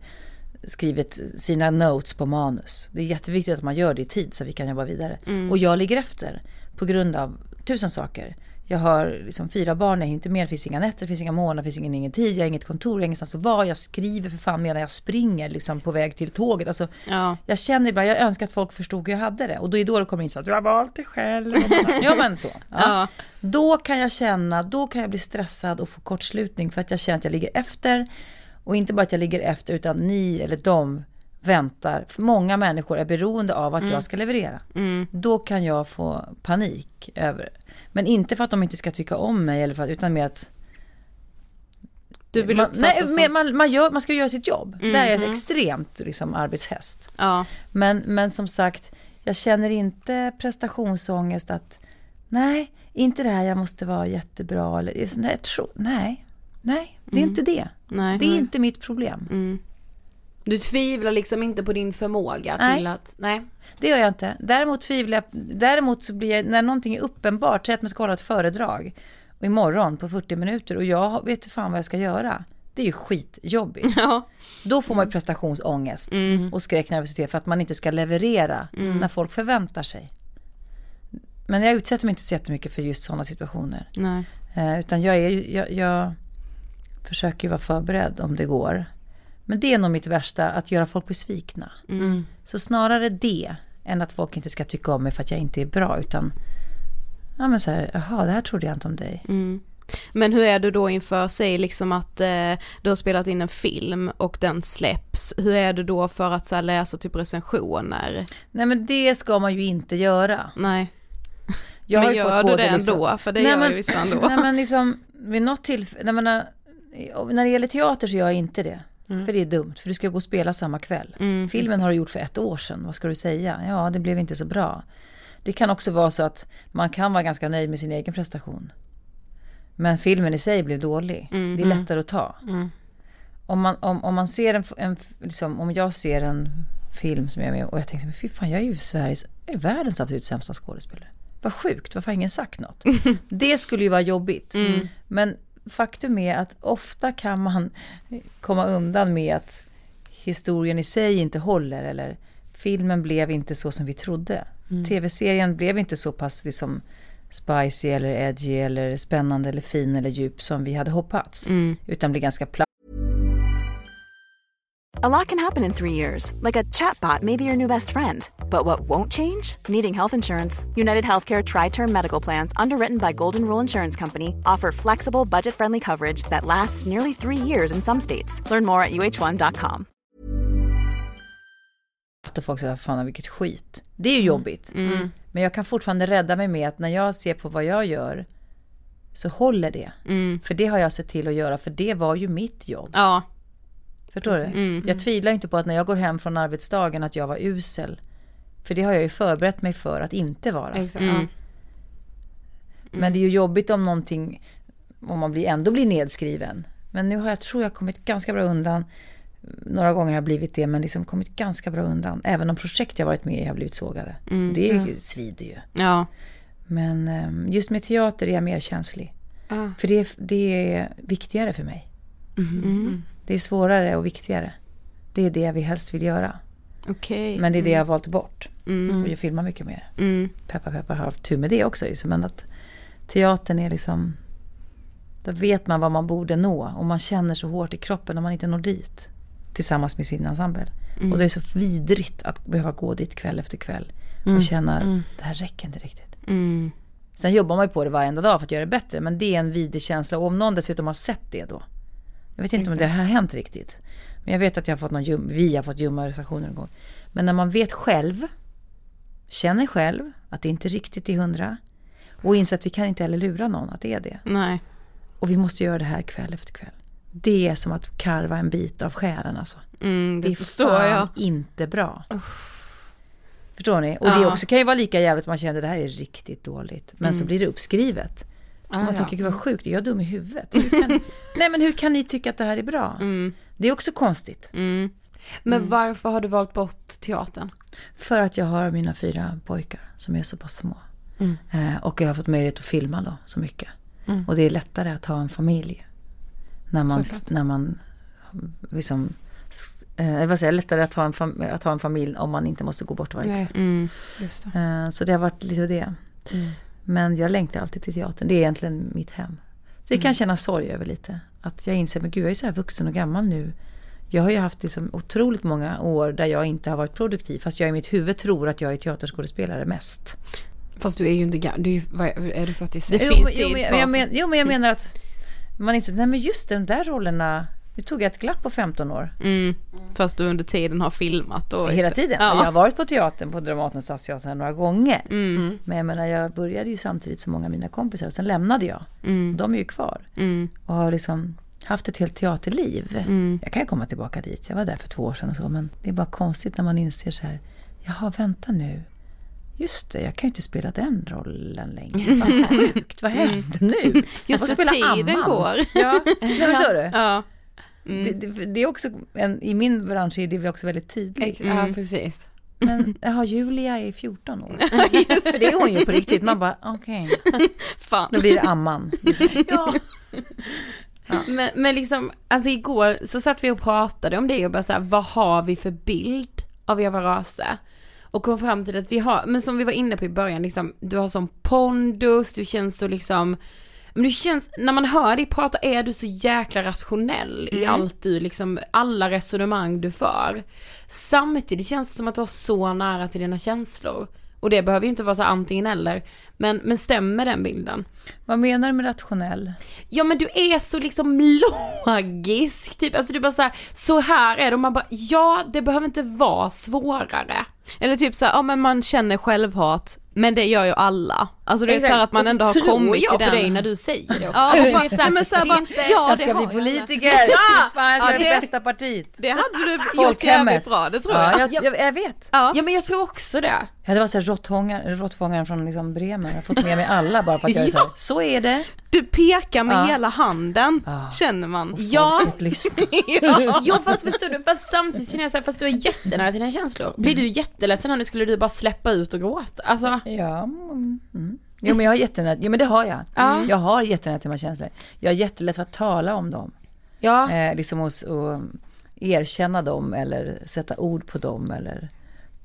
skrivit sina notes på manus. Det är jätteviktigt att man gör det i tid så vi kan jobba vidare. Och jag ligger efter på grund av tusen saker. Jag har liksom fyra barn, jag hinner inte med, det finns inga nätter, det finns inga månader, det finns ingen, ingen tid, jag har inget kontor, jag har ingenstans att vara, jag skriver för fan medan jag springer liksom på väg till tåget. Alltså, Ja. jag känner ibland, jag önskar att folk förstod hur jag hade det. Och då är då det kommer in så att du har valt det själv. ja men så. Ja. Ja. Då kan jag känna, då kan jag bli stressad och få kortslutning för att jag känner att jag ligger efter. Och inte bara att jag ligger efter utan ni eller de väntar. För många människor är beroende av att jag ska leverera. Mm. Då kan jag få panik över. Men inte för att de inte ska tycka om mig eller för att, utan med att Du vill man, nej, som- man, man, gör, man ska göra sitt jobb. Där är jag Mhm. extremt liksom, arbetshäst. Ja. Men, men som sagt, jag känner inte prestationsångest att nej, inte det här jag måste vara jättebra. Eller, nej, tror, nej, nej, det är inte det. Nej. Det är inte mitt problem. Mm. Du tvivlar liksom inte på din förmåga Nej. till att, nej. Det gör jag inte. Däremot tvivlar jag, däremot så blir jag, när någonting är uppenbart, säg att man ska hålla ett föredrag och imorgon på 40 minuter och jag vet inte fan vad jag ska göra. Det är ju skitjobbigt. Ja. Då får man ju prestationsångest Mm. och skräcknervositet för att man inte ska leverera när folk förväntar sig. Men jag utsätter mig inte så jättemycket för just sådana situationer. Nej. Eh, utan jag, är, jag, jag försöker ju vara förberedd om det går. Men det är nog mitt värsta, att göra folk besvikna. Mm. Så snarare det, än att folk inte ska tycka om mig för att jag inte är bra. Utan, ja men så här, jaha det här trodde jag inte om dig. Mm. Men hur är du då inför, säg liksom att eh, du har spelat in en film och den släpps. Hur är du då för att så här, läsa typ recensioner? Nej men det ska man ju inte göra. Nej. Jag har men ju gör fått du det liksom- ändå? För det Nej, gör men- ju vissa ändå. Nej men liksom, vid något tillfälle, när, när det gäller teater så gör jag inte det. För det är dumt, för du ska gå och spela samma kväll. Mm, Filmen har du gjort för ett år sedan, vad ska du säga? Ja, det blev inte så bra. Det kan också vara så att man kan vara ganska nöjd med sin egen prestation. Men filmen i sig blev dålig. Mm, Det är lättare att ta. Om, man, om, om man ser en, en liksom, om jag ser en film som jag är med och jag tänkte, men fy fan jag är ju Sveriges, är världens absolut sämsta skådespelare. Vad sjukt, varför har ingen sagt något? Det skulle ju vara jobbigt. Men faktum är att ofta kan man komma undan med att historien i sig inte håller eller filmen blev inte så som vi trodde. Tv-serien blev inte så pass liksom spicy eller edgy eller spännande eller fin eller djup som vi hade hoppats. Mm. Utan blev ganska platt. A lot can happen in three years, like a chatbot may be your new best friend. But what won't change? Needing health insurance. United Healthcare Tri Term Medical Plans, underwritten by Golden Rule Insurance Company, offer flexible, budget friendly coverage that lasts nearly three years in some states. Learn more at uh1.com. Och folk säger, fan vilket skit. Det är ju jobbigt. Mm. Men jag kan fortfarande rädda mig med att när jag ser på vad jag gör så håller det. Mm. För det har jag sett till att göra, för det var ju mitt jobb. Ja. Förstår du? Mm. Jag tvivlar inte på att när jag går hem från arbetsdagen att jag var usel. För det har jag ju förberett mig för att inte vara. Exakt. Mm. Ja. Men det är ju jobbigt om någonting, om man blir, ändå blir nedskriven. Men nu har jag, tror jag, kommit ganska bra undan. Några gånger har jag blivit det, men liksom kommit ganska bra undan. Även om projekt jag varit med i har blivit sågade. Mm. Det är ju, svider ju. Ja. Men eh, just med teater är jag mer känslig. Ja. För det, är- det är viktigare för mig. Mm. Det är svårare och viktigare. Det är det vi helst vill göra. Okej. Men det är det jag har valt bort. Mm. Och jag filmar mycket mer. Mm. Peppar peppar har haft tur med det också. just, Men att teatern är liksom... Då vet man vad man borde nå. Och man känner så hårt i kroppen om man inte når dit. Tillsammans med sin ensemble. Och det är så vidrigt att behöva gå dit kväll efter kväll. Och känna, det här räcker inte riktigt. Mm. Sen jobbar man ju på det varenda dag för att göra det bättre. Men det är en vidrig känsla. Och om någon dessutom har sett det då. Jag vet inte om det har hänt riktigt. Men jag vet att jag har fått någon ljum, vi har fått ljumma recensioner en gång. Men när man vet själv, känner själv att det inte riktigt är hundra. Och inser att vi kan inte heller lura någon att det är det. Nej. Och vi måste göra det här kväll efter kväll. Det är som att karva en bit av själen alltså. Mm, det, Det förstår fan jag. inte bra. Förstår ni? Och det Ja. också kan ju vara lika jävligt att man känner det här är riktigt dåligt. Men så blir det uppskrivet. Och man ja. tänker, gud vad sjukt, är jag dum i huvudet? Hur kan, nej men hur kan ni tycka att det här är bra? Mm. Det är också konstigt. Mm. Men varför har du valt bort teatern? För att jag har mina fyra pojkar som är så pass små. Mm. Eh, och jag har fått möjlighet att filma då så mycket. Mm. Och det är lättare att ha en familj. När man, Såklart. när man liksom, eh, vad säger jag, lättare att ha, en fam- att ha en familj om man inte måste gå bort varje Nej, kväll. Mm. Eh, så det har varit lite det. Mm. Men jag längtar alltid till teatern. Det är egentligen mitt hem. Det Mm. kan jag känna sorg över lite. Att jag inser, men gud jag är så här vuxen och gammal nu. Jag har ju haft liksom otroligt många år där jag inte har varit produktiv. Fast jag i mitt huvud tror att jag är teaterskådespelare mest. Fast du är ju inte gammal, du är, är, du 46? Det jo, finns jo, tid men, jag men, jo men jag menar att man inser, nej men just de där rollerna. Nu tog jag ett glapp på 15 år. Mm. Fast du under tiden har filmat och Hela tiden. Ja. Jag har varit på teatern, på Dramaten och Stadsteatern några gånger. Mm. Men jag menar, jag började ju samtidigt som många av mina kompisar. Och sen lämnade jag. Mm. De är ju kvar. Mm. och har liksom haft ett helt teaterliv. Mm. Jag kan ju komma tillbaka dit. Jag var där för två år sedan och så. Men det är bara konstigt när man inser så här. Jaha, vänta nu. Just det, jag kan ju inte spela den rollen längre. Vad sjukt, vad hände nu? Jag Mm. Just det, tiden amman. går. Ja, förstår du? Ja. Det, det, det är också, en, i min bransch är det väl också väldigt tydligt. Ja, precis. Men jaha, Julia är 14 år. För det är hon ju på riktigt. Man bara, okej. Fan. Då blir det amman. Liksom. Ja. Men, men liksom, alltså igår så satt vi och pratade om det och bara så här, vad har vi för bild av Eva Rase? Och kom fram till att vi har, men som vi var inne på i början, liksom, du har sån pondus, du känns så liksom, men du känns, när man hör dig prata är du så jäkla rationell i allt du liksom, alla resonemang du för. Samtidigt känns det som att du har så nära till dina känslor. Och det behöver ju inte vara så antingen eller, men, men stämmer den bilden? Vad menar du med rationell? Ja men du är så liksom logisk, typ, alltså du bara så här, så här är det och man bara, ja det behöver inte vara svårare. Eller typ såhär, ja men man känner självhat, men det gör ju alla. Alltså det är såhär att man Och så ändå har tror kommit jag till på den. dig när du säger det också. Ja, Alltså, och bara, vet så här, nej, men såhär det är bara, inte- ja Jag det ska bli jag. politiker! Ja, fan, jag ska Ja, bli det- bästa partiet. Det hade du gjort jävligt bra, det tror jag. Ja, jag, jag, jag vet. Ja. Ja men jag tror också det. Ja, det var så här råttfångare, råttfångaren från liksom Bremen. Jag har fått med mig alla bara för att jag är så här, så är det. Du pekar med Ja. hela handen, Ja. känner man. Ja, ja. jo fast förstår du, fast samtidigt känner jag så här, fast du är jättenära till dina känslor. Blir du jätteledsen här nu skulle du bara släppa ut och gråta? Alltså, Ja, mm, mm. Jo men jag har jättenära, jo men det har jag. Ja. Jag har mina känslor. Jag har jättelätt för att tala om dem. ja. Eh, liksom och, och erkänna dem eller sätta ord på dem eller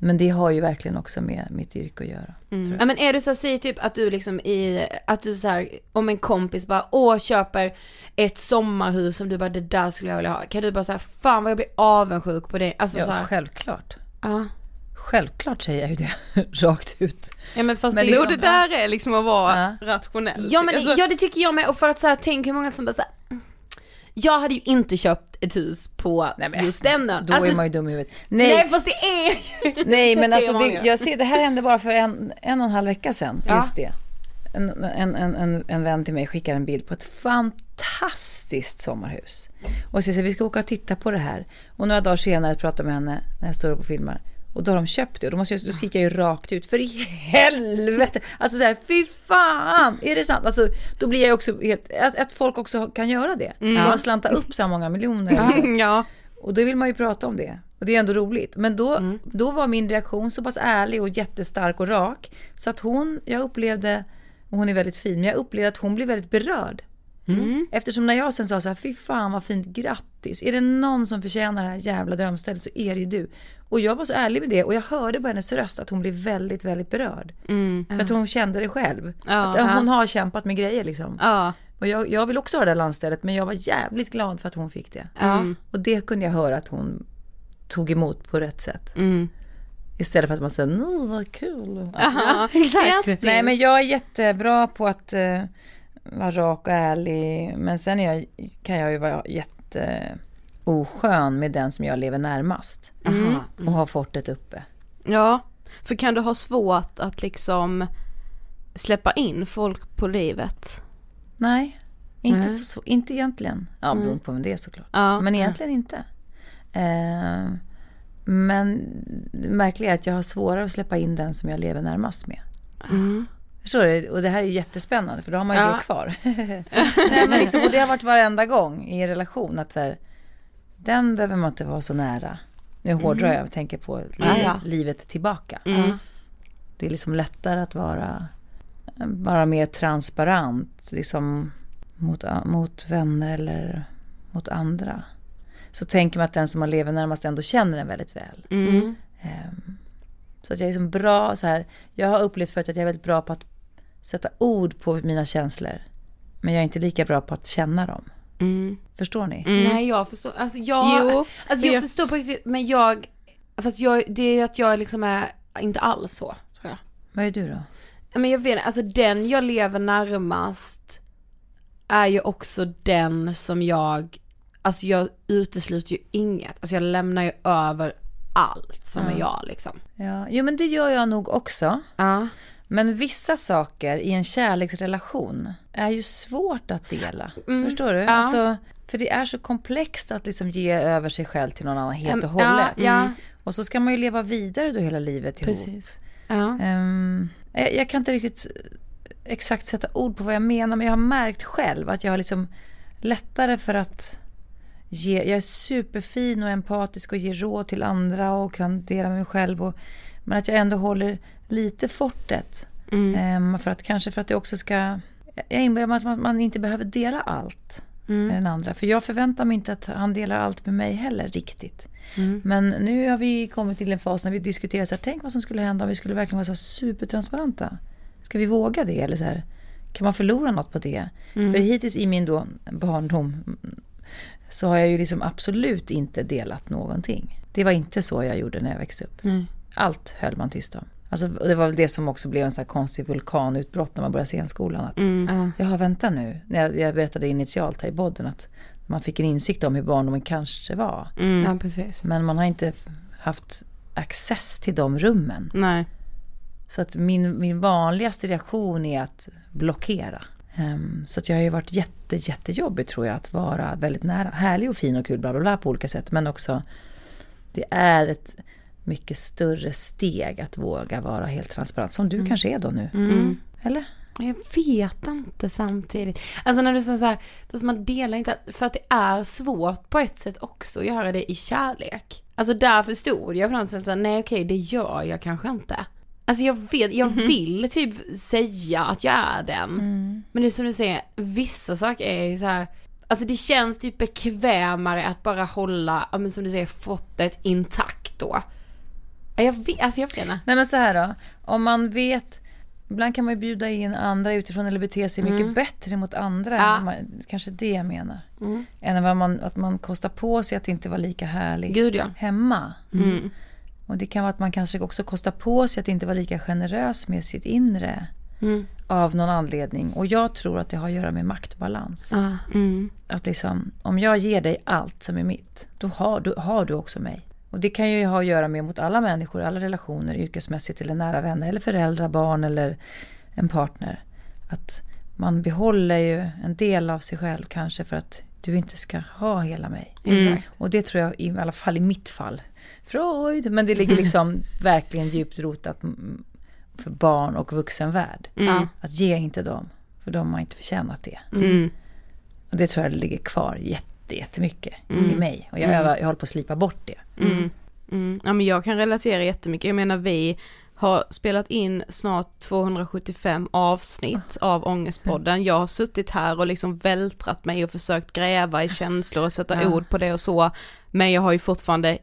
men det har ju verkligen också med mitt yrke att göra. Tror Ja men är du så säg typ att du liksom i, att du så här, om en kompis bara åh köper ett sommarhus som du bara det där skulle jag vilja ha. Kan du bara säga fan vad jag blir avundsjuk på det. Alltså Ja, så här, självklart. ja. Självklart säger jag ju det rakt ut. Ja men fast Men liksom, det där är liksom att vara Ja. rationell. Ja men Alltså, ja det tycker jag med och för att så här, tänk hur många som bara så här, "Mm, jag hade ju inte köpt ett hus på just den. Då Alltså, är man ju dum i huvudet. nej. Nej, fast det är ju nej men alltså det, jag ser, det här hände bara för en, en och en halv vecka sedan. Ja. Just det. En, en, en, en, en vän till mig skickar en bild på ett fantastiskt sommarhus. Och säger så här, vi ska åka och titta på det här. Och några dagar senare pratar jag med henne när jag står upp och filmar. Och då har de köpt det och då, måste jag, då skriker jag ju rakt ut, för i helvete! Alltså så här, fy fan! Är det sant? Alltså då blir jag också helt, att, att folk också kan göra det. Mm. Bara slanta upp så här många miljoner. ja. Och då vill man ju prata om det. Och det är ändå roligt. Men då, mm. då var min reaktion så pass ärlig och jättestark och rak. Så att hon, jag upplevde, och hon är väldigt fin, men jag upplevde att hon blev väldigt berörd. Mm. Eftersom när jag sen sa så här, fy fan vad fint, grattis. Är det någon som förtjänar det här jävla drömstället så är det ju du. Och jag var så ärlig med det och jag hörde på hennes röst att hon blev väldigt, väldigt berörd. Mm. För att hon kände det själv. Ja, att hon har kämpat med grejer liksom. Ja. Och jag, jag vill också ha det där landstället men jag var jävligt glad för att hon fick det. Mm. Och det kunde jag höra att hon tog emot på rätt sätt. Mm. Istället för att man säger, nu vad kul. Aha, exakt. Nej men jag är jättebra på att uh, vara rak och ärlig. Men sen jag, kan jag ju vara jätte oskön med den som jag lever närmast. Mm. Och har fortet uppe. Ja, för kan du ha svårt att liksom släppa in folk på livet? Nej, inte, mm. så, inte egentligen. Ja, mm. beroende på vem det är såklart. Ja, men egentligen ja. inte. Eh, men det märkliga är att jag har svårare att släppa in den som jag lever närmast med. Mm. Förstår du? Och det här är jättespännande för då har man ju ja. det kvar. Nej, men liksom, och det har varit varenda gång i en relation att så här, den behöver man inte vara så nära. Nu hårdrar mm. jag och tänker på livet, livet tillbaka. Mm. Det är liksom lättare att vara bara mer transparent liksom mot, mot vänner eller mot andra. Så tänker man att den som man lever närmast ändå känner en väldigt väl. Mm. Um, så att jag är liksom bra så här. Jag har upplevt förut att jag är väldigt bra på att sätta ord på mina känslor. Men jag är inte lika bra på att känna dem. Mm. Förstår ni? Mm. Nej jag förstår, alltså jag, jo, alltså jag, jag, förstår på riktigt men jag, fast jag, det är att jag liksom är inte alls så tror jag. Vad är du då? Men jag vet alltså den jag lever närmast är ju också den som jag, alltså jag utesluter ju inget, alltså jag lämnar ju över allt som ja. är jag liksom. Ja, jo men det gör jag nog också. Ja. Men vissa saker i en kärleksrelation är ju svårt att dela. Mm. Förstår du? Ja. Alltså, för det är så komplext att liksom ge över sig själv till någon annan helt och hållet. Ja, ja. Och så ska man ju leva vidare då hela livet ihop. Precis. Ja. Um, jag, jag, kan inte riktigt exakt sätta ord på vad jag menar men jag har märkt själv att jag har liksom lättare för att ge, jag är superfin och empatisk och ger råd till andra och kan dela med mig själv. Och, men att jag ändå håller lite fortet. Mm. Um, för att, kanske för att det också ska... Jag inbillar mig att man, man, inte behöver dela allt mm. med den andra. För jag förväntar mig inte att han delar allt med mig heller riktigt. Mm. Men nu har vi kommit till en fas när vi diskuterar så här, tänk vad som skulle hända om vi skulle verkligen vara så supertransparenta. Ska vi våga det? Eller så här, kan man förlora något på det? Mm. För hittills i min då barndom så har jag ju liksom absolut inte delat någonting. Det var inte så jag gjorde när jag växte upp. Allt höll man tyst om. Alltså, det var väl det som också blev en sån här konstig vulkanutbrott när man började scenskolan. Att, mm. Jaha, vänta nu. När jag, jag berättade initialt här i podden att man fick en insikt om hur barndomen kanske var. Mm. Ja, precis. Men man har inte haft access till de rummen. Nej. Så att min, min vanligaste reaktion är att blockera. Um, så att jag har ju varit jätte, jättejobbig tror jag att vara väldigt nära. Härlig och fin och kul bla bla bla på olika sätt. Men också det är ett mycket större steg att våga vara helt transparent. Som du mm. kanske är då nu. Mm. mm. Eller? Jag vet inte samtidigt. Alltså när du sa så här, fast man delar inte, för att det är svårt på ett sätt också att göra det i kärlek. Alltså där förstod jag på något sätt så nej okej det gör jag kanske inte. Alltså jag vet, jag mm-hmm. vill typ säga att jag är den. Mm. Men det är som du säger, vissa saker är ju så här, alltså det känns typ bekvämare att bara hålla, men som du säger, fått ett intakt då. Jag vet, alltså jag vet inte. Nej men så här då, om man vet Ibland kan man ju bjuda in andra utifrån eller bete sig mycket mm. bättre mot andra. Ja. Man, kanske det jag menar. Mm. Än vad man, att man kostar på sig att inte vara lika härlig Gud, ja. hemma. Mm. Och det kan vara att man kanske också kostar på sig att inte vara lika generös med sitt inre. Mm. Av någon anledning. Och jag tror att det har att göra med maktbalans. Ah. Att liksom, om jag ger dig allt som är mitt, då har du, har du också mig. Och det kan ju ha att göra med mot alla människor, alla relationer, yrkesmässigt eller nära vänner eller föräldrar, barn eller en partner. Att man behåller ju en del av sig själv kanske för att du inte ska ha hela mig. Mm. Och det tror jag, i alla fall i mitt fall, Freud, men det ligger liksom verkligen djupt rotat för barn och vuxenvärld. Mm. Att ge inte dem, för de har inte förtjänat det. Mm. Och det tror jag ligger kvar jätte, jättemycket Mm. i mig. Och jag, övar, jag håller på att slipa bort det. Mm. Mm. Ja men jag kan relatera jättemycket, jag menar vi har spelat in snart 275 avsnitt av Ångestpodden. Jag har suttit här och liksom vältrat mig och försökt gräva i känslor och sätta Ja. ord på det och så. Men jag har ju fortfarande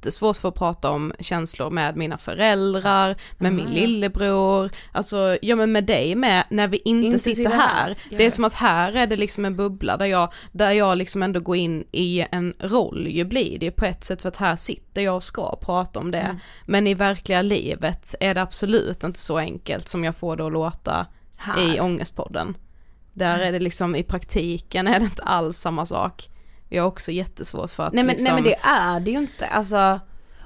jättesvårt för att prata om känslor med mina föräldrar, med min lillebror, alltså ja men med dig med, när vi inte, Inte sitter sitter här. här. Det är som att här är det liksom en bubbla där jag, där jag liksom ändå går in i en roll ju blir det på ett sätt för att här sitter jag och ska prata om det. Men i verkliga livet är det absolut inte så enkelt som jag får det att låta Här. i Ångestpodden. Där är det liksom i praktiken är det inte alls samma sak. Jag har också jättesvårt för att Nej men, liksom, nej men det är det ju inte, alltså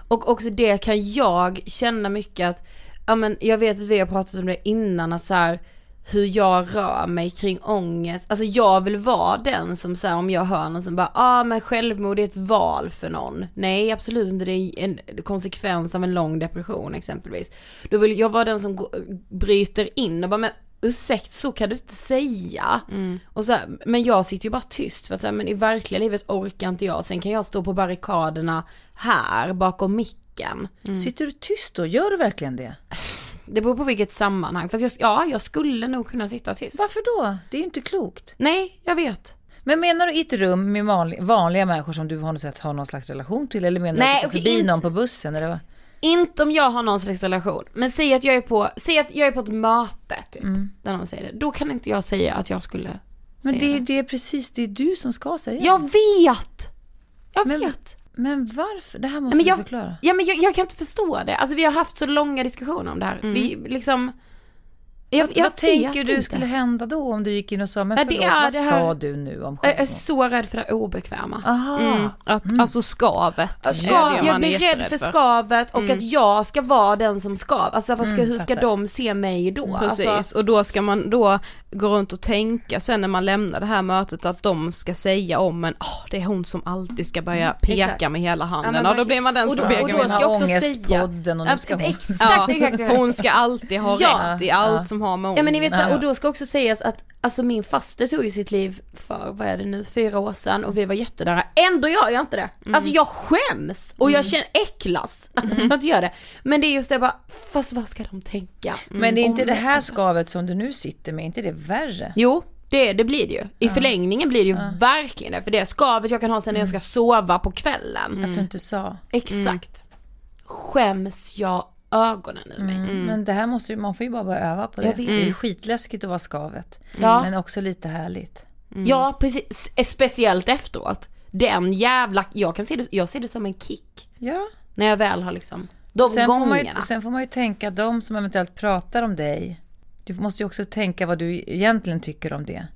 Och också det kan jag känna mycket att, ja men jag vet att vi har pratat om det innan att så här, hur jag rör mig kring ångest, alltså jag vill vara den som säger om jag hör någon som bara, ja ah, men självmord är ett val för någon. Nej absolut inte, det är en konsekvens av en lång depression exempelvis. Då vill jag vara den som går, bryter in och bara, men ursäkta så kan du inte säga. Och så här, men jag sitter ju bara tyst för att säga, men i verkliga livet orkar inte jag. Sen kan jag stå på barrikaderna här bakom micken. Sitter du tyst då? Gör du verkligen det? Det beror på vilket sammanhang. Fast jag, ja, jag skulle nog kunna sitta tyst. Varför då? Det är ju inte klokt. Nej, jag vet. Men menar du i ett rum med vanliga, människor som du har något sätt har någon slags relation till? Eller menar Nej, du att du förbi inte- någon på bussen? Eller vad? Inte om jag har någon slags relation. Men säg att jag är på, säg att jag är på ett möte typ. Där någon säger det. Då kan inte jag säga att jag skulle Men säga det, det är precis, det är du som ska säga det. Jag vet! Jag Men- vet. Men varför? Det här måste Men du jag, förklara. ja men jag, jag kan inte förstå det. Alltså vi har haft så långa diskussioner om det här. Vi liksom, jag, vad jag vad tänker du inte. skulle hända då om du gick in och sa, men Ja, det förlåt, är vad det här- sa du nu om Jag är självmord? så rädd för det obekväma. Aha. Mm, att, Alltså skavet Ska, är det jag blir rädd för skavet och att jag ska vara den som skav. Alltså vad ska, hur ska de se mig då? Precis, Alltså, och då ska man då gå runt och tänka sen när man lämnar det här mötet att de ska säga om en, åh det är hon som alltid ska börja peka exakt. med hela Ja, handen, men och då blir man den Och som då- pekar och med då hela ska handen. jag också säga- och Ja, nu ska hon... exakt, Ja, exakt. hon ska alltid ha Ja. rätt i allt Ja. som har med Ja men ni vet ångest. så, här, och då ska också sägas att alltså min faster tog ju sitt liv för, vad är det nu, fyra år sedan och vi var jättenära. Ändå gör jag inte det. Alltså jag skäms och jag känner äcklas att jag inte gör det. Men det är just det bara, fast vad ska de tänka? Men det är inte om det här skavet som du nu sitter med, är inte det värre? Jo, det, det blir det ju. I förlängningen blir det ju verkligen det. För det skavet jag kan ha sen när jag ska sova på kvällen. Att du inte sa. Exakt. Skäms jag ögonen ur mig. Men det här måste ju, man får ju bara börja öva på det. Jag vet. Det är ju skitläskigt att vara skavet. Ja. Men också lite härligt. Ja, precis. Speciellt efteråt. Den jävla, jag kan se det, jag ser det som en kick. Ja. När jag väl har liksom, de Sen får, man ju, gångerna. sen får man ju tänka, de som eventuellt pratar om dig, du måste ju också tänka vad du egentligen tycker om det. Är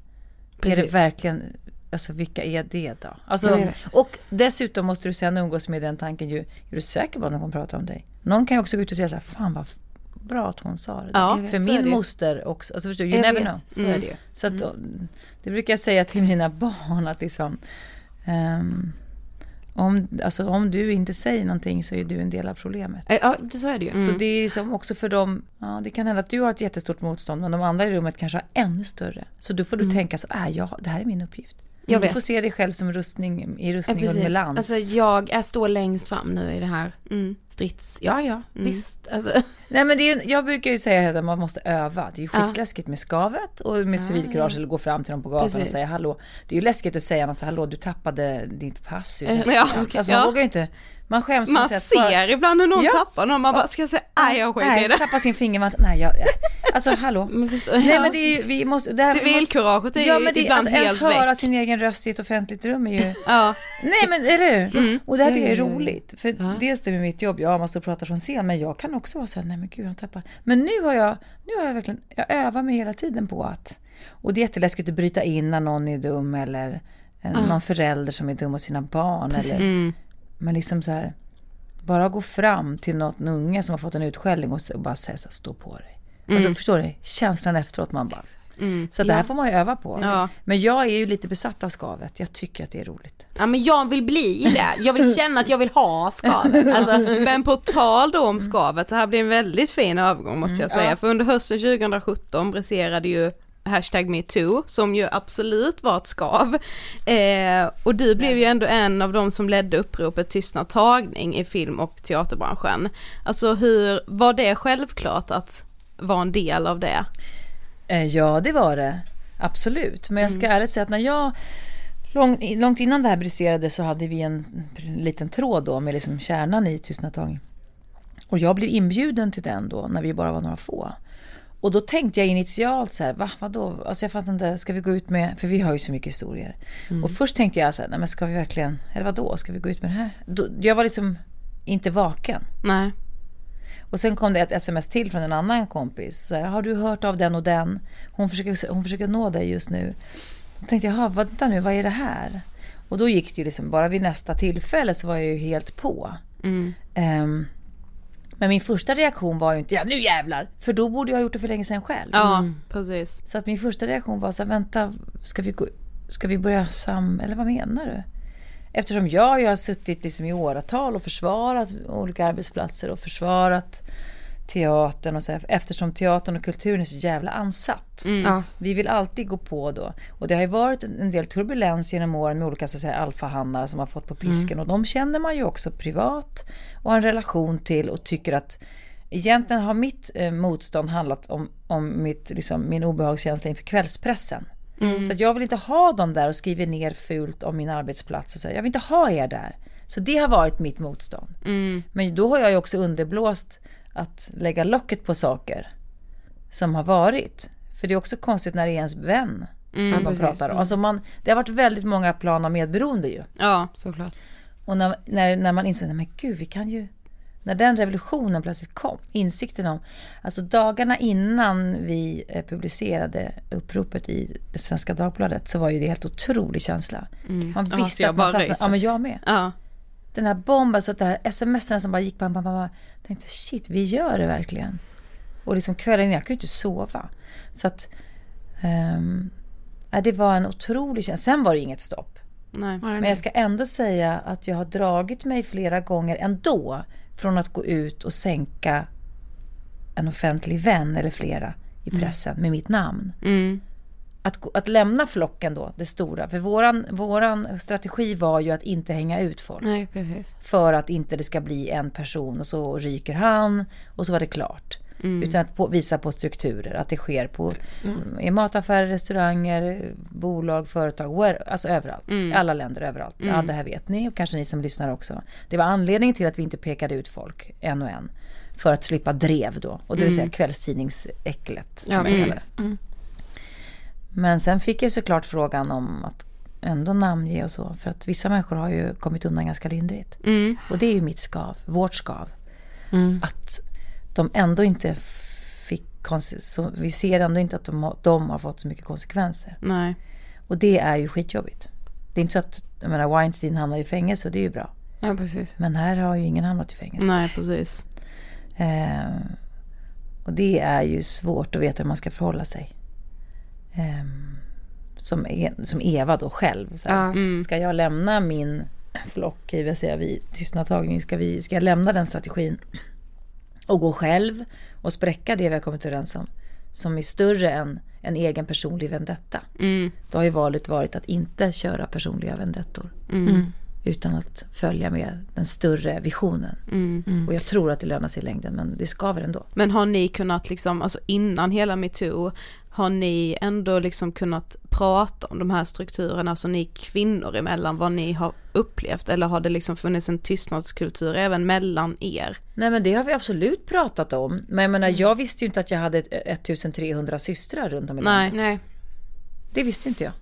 det Precis. verkligen, alltså vilka är det då? Alltså, Jag och dessutom måste du sen umgås med den tanken ju, är du säker på att någon kommer prata om dig? Någon kan ju också gå ut och säga så här, fan vad bra att hon sa det. Ja, För min moster också, alltså förstår du, you Jag never vet, know. Så är det. Så att, det brukar jag säga till mina barn att liksom, ehm, om, alltså, om du inte säger någonting så är du en del av problemet. Eh, Ja, det- så är det ju. Så det är som också för dem, ja det kan hända att du har ett jättestort motstånd men de andra i rummet kanske har ännu större. Så då får du tänka så, äh, ja, det här är min uppgift. Jag du vet. får se dig själv som rustning, i Ja, rustning och precis. melans. Alltså jag är står längst fram nu i det här Mm. strids... Ja, ja, visst. Alltså, Nej men det är, jag brukar ju säga att man måste öva. Det är ju Ja. skitläskigt med skavet och med civilkurage eller gå fram till dem på gatan och Precis. säga hallå. Det är ju läskigt att säga något så hallå du tappade ditt pass. Eh, ja, bank." okej, alltså man ja. vågar ju inte, man skäms Man ser ibland hur någon Ja. tappar någon, man bara, ska jag säga nej jag skiter i det. tappa sin fingervant. Nej, jag, alltså hallå. men förstår, Nej men det är vi måste... Det här, Civilkuraget är Ja men det, ibland att ens höra väck. sin egen röst i ett offentligt rum är ju... Ja. Nej men eller hur? Och det här Ja, tycker jag är ja, ja. roligt. För Ja. dels det med mitt jobb, ja man står och pratar från scen, men jag kan också vara såhär, nej men gud han tappar. Men nu har jag, nu har jag verkligen, jag övar mig hela tiden på att, och det är jätteläskigt att bryta in när någon är dum eller någon förälder som är dum mot sina barn eller, Mm. Men liksom så här, bara gå fram till något unge som har fått en utskällning och, och bara säga så här, stå på dig. Alltså förstår du? Känslan efteråt man bara, Så det här får man ju öva på. Ja. Men jag är ju lite besatt av skavet, jag tycker att det är roligt. Ja men jag vill bli det, jag vill känna att jag vill ha skavet. Alltså, Men på tal då om skavet, det här blir en väldigt fin övergång måste jag säga, för under hösten 2017 briserade ju hashtag metoo som ju absolut var ett skav. Eh, och du blev ju ändå en av de som ledde uppropet Tystnad tagning i film och teaterbranschen. Alltså hur, var det självklart att vara en del av det? Eh, Ja, det var det. Absolut. Men jag ska ärligt säga att när jag lång, långt innan det här briserade så hade vi en liten tråd då med liksom kärnan i Tystnadtagning. Och jag blev inbjuden till den då när vi bara var några få. Och då tänkte jag initialt så här, va, vadå? Alltså jag fattar inte, ska vi gå ut med, för vi har ju så mycket historier. Och först tänkte jag så här, nej men ska vi verkligen, eller vadå, ska vi gå ut med det här? Då, jag var liksom inte vaken. Nej. Och sen kom det ett sms till från en annan kompis. Så här, har du hört av den och den? Hon försöker, hon försöker nå dig just nu. Då tänkte jag, jaha, vänta nu, vad är det här? Och då gick det ju liksom, bara vid nästa tillfälle så var jag ju helt på. Ehm, men min första reaktion var ju inte, ja nu jävlar! För då borde jag ha gjort det för länge sedan själv. Ja, precis. Så att min första reaktion var så här, vänta, ska vi, gå, ska vi börja sam... Eller vad menar du? Eftersom jag ju har suttit liksom i åratal och försvarat olika arbetsplatser och försvarat teatern och så här, eftersom teatern och kulturen är så jävla ansatt. ja. Vi vill alltid gå på då. Och det har ju varit en del turbulens genom åren med olika så att säga, alfahannar som har fått på pisken. Och de känner man ju också privat och har en relation till och tycker att egentligen har mitt eh, motstånd handlat om, om mitt, liksom, min obehagskänsla inför kvällspressen. Så att jag vill inte ha dem där och skriver ner fult om min arbetsplats. Och så. här. Jag vill inte ha er där. Så det har varit mitt motstånd. Men då har jag ju också underblåst att lägga locket på saker som har varit. För det är också konstigt när det är ens vän som de pratar om. Alltså man, det har varit väldigt många plan av medberoende ju. Ja, Såklart. Och när, när, när man inser, men gud vi kan ju... När den revolutionen plötsligt kom, insikten om... Alltså dagarna innan vi eh, publicerade uppropet i Svenska Dagbladet så var ju det helt otrolig känsla. Man Ja, så visste jag att man satt... ryser. Ja men jag med. ja. Den här bomben, så att det här smsen som bara gick bam, bam, bam, bam. Tänkte shit, vi gör det verkligen. Och liksom kvällen innan, jag kunde inte sova. Så att... ja, det var en otrolig känsla. Sen var det inget stopp. Nej. Men jag ska ändå säga att jag har dragit mig flera gånger ändå från att gå ut och sänka en offentlig vän eller flera i pressen med mitt namn. Mm. Att, att lämna flocken då, det stora. För våran, våran strategi var ju att inte hänga ut folk. Nej precis. För att inte det ska bli en person och så ryker han och så var det klart. Utan att på, visa på strukturer, att det sker på i mataffärer, restauranger, bolag, företag, alltså överallt. I alla länder, överallt. Ja, det här vet ni och kanske ni som lyssnar också. Det var anledningen till att vi inte pekade ut folk en och en. För att slippa drev då, och det vill säga kvällstidningsäcklet. som Ja, jag kallar det. Mm. Men sen fick jag såklart frågan om att ändå namnge och så. För att vissa människor har ju kommit undan ganska lindrigt. Mm. Och det är ju mitt skav, vårt skav. Att de ändå inte fick så Vi ser ändå inte att de har, de har fått så mycket konsekvenser. Nej. Och det är ju skitjobbigt. Det är inte så att jag menar, Weinstein hamnar i fängelse och det är ju bra. Ja precis. Men här har ju ingen hamnat i fängelse. Nej, precis. Eh, och det är ju svårt att veta hur man ska förhålla sig. Eh, som, e- som Eva då själv. Så här, Ja. Ska jag lämna min flock, i vill säga vi, tystnadtagning, ska, vi, ska jag lämna den strategin och gå själv och spräcka det vi har kommit överens om, som är större än en egen personlig vendetta. Mm. Då har ju valet varit att inte köra personliga vendettor. Mm. Utan att följa med den större visionen. Mm. Och jag tror att det lönar sig i längden, men det skaver ändå. Men har ni kunnat liksom, alltså innan hela metoo, har ni ändå liksom kunnat prata om de här strukturerna, alltså ni kvinnor emellan, vad ni har upplevt? Eller har det liksom funnits en tystnadskultur även mellan er? Nej men det har vi absolut pratat om. Men jag menar, jag visste ju inte att jag hade ett- 1300 systrar runt om i landet. Nej. Nej. Det visste inte jag.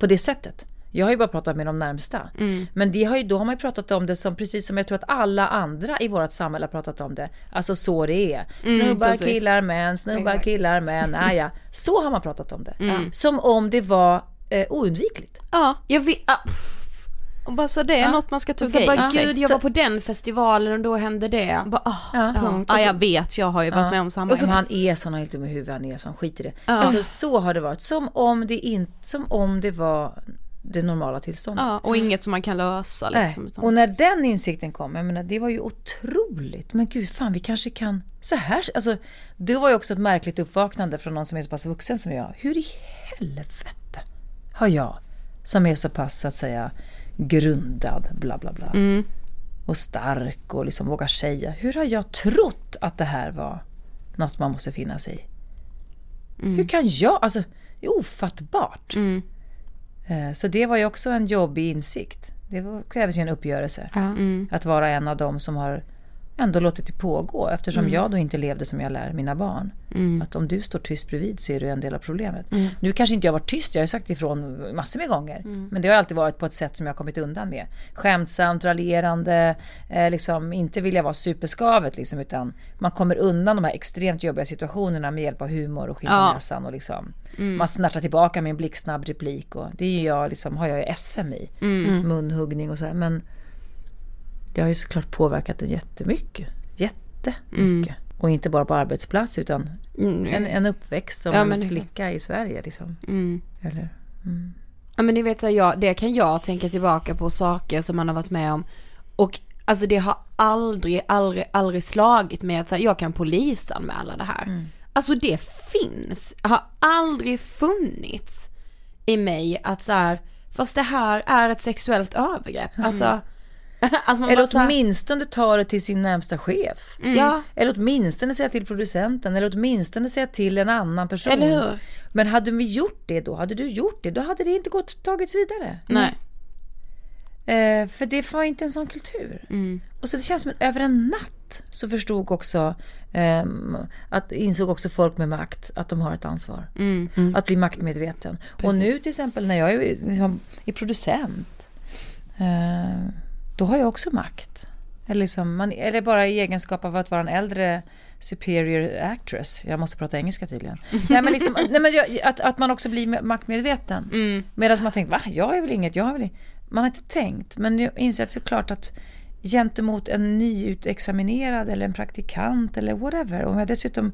På det sättet. Jag har ju bara pratat med de närmsta. Mm. Men det har ju, då har man ju pratat om det som precis som jag tror att alla andra i vårt samhälle har pratat om det. Alltså så det är. Snubbar, precis. killar, män, snubbar, killar, män. Ah, ja. Så har man pratat om det. Mm. Som om det var eh, oundvikligt. Ja, Jag vet, ah. Och bara så det är Ja. något man ska så tugga bara, i sig. gud jag var på den festivalen och då hände det. Bara, ah, Ja. Punkt. ja, så- jag vet, jag har ju varit Ja. med om samma. Och så, han är sån, han är helt dum i huvudet, han är sån, skit i det. Ja. Alltså så har det varit, som om det inte, som om det var det normala tillståndet. ja, och inget som man kan lösa liksom. Utan, Och när den insikten kom, jag menar, det var ju otroligt. Men gud, fan vi kanske kan så här. Alltså, det var ju också ett märkligt uppvaknande från någon som är så pass vuxen som jag. Hur i helvete har jag, som är så pass så att säga grundad, bla bla bla, mm, och stark och liksom vågar säga. Hur har jag trott att det här var något man måste finna sig i? Hur kan jag, alltså det är ofattbart. mm, Så det var ju också en jobbig insikt. Det krävs ju en uppgörelse. mm, Att vara en av dem som har ändå låtit det pågå eftersom jag då inte levde som jag lär mina barn. mm, Att om du står tyst bredvid så är du en del av problemet. Nu kanske inte jag varit tyst, jag har sagt ifrån massor med gånger. Men det har alltid varit på ett sätt som jag har kommit undan med. Skämtsamt, raljerande, eh, liksom inte vilja vara superskavet liksom, utan man kommer undan de här extremt jobbiga situationerna med hjälp av humor och skinn Ja. näsan och liksom man snärtar tillbaka med en blixtsnabb replik och det är ju jag liksom, har jag ju SM i. Munhuggning och så här. Men det har ju såklart påverkat den jättemycket. Jättemycket. Och inte bara på arbetsplats utan Mm. en, en uppväxt som Ja, en det flicka i Sverige liksom. mm, Eller? Ja men ni vet jag, det kan jag tänka tillbaka på saker som man har varit med om. Och alltså det har aldrig, aldrig, aldrig slagit mig att så här, jag kan polisanmäla det här. Alltså det finns, har aldrig funnits i mig att så här, fast det här är ett sexuellt övergrepp. Alltså, man Eller bara åtminstone ta det till sin närmsta chef. ja, Eller åtminstone säga till producenten. Eller åtminstone säga till en annan person. eller hur? Men hade vi gjort det då, hade du gjort det, då hade det inte gått tagits vidare. Nej. Eh, för det var inte en sån kultur. Mm. Och så det känns som att över en natt så förstod också, ehm, att insåg också folk med makt att de har ett ansvar. Mm. Att bli maktmedveten. Och nu till exempel när jag är, liksom, är producent, eh, då har jag också makt. Eller, liksom, man, eller bara i egenskap av att vara en äldre superior actress. Jag måste prata engelska tydligen. nej, men liksom, nej, men jag, att, att man också blir maktmedveten. mm, Medan man tänkt, va? Jag är väl inget, jag har väl inget. Man har inte tänkt. Men jag inser att det är klart att gentemot en nyutexaminerad eller en praktikant eller whatever. Om jag dessutom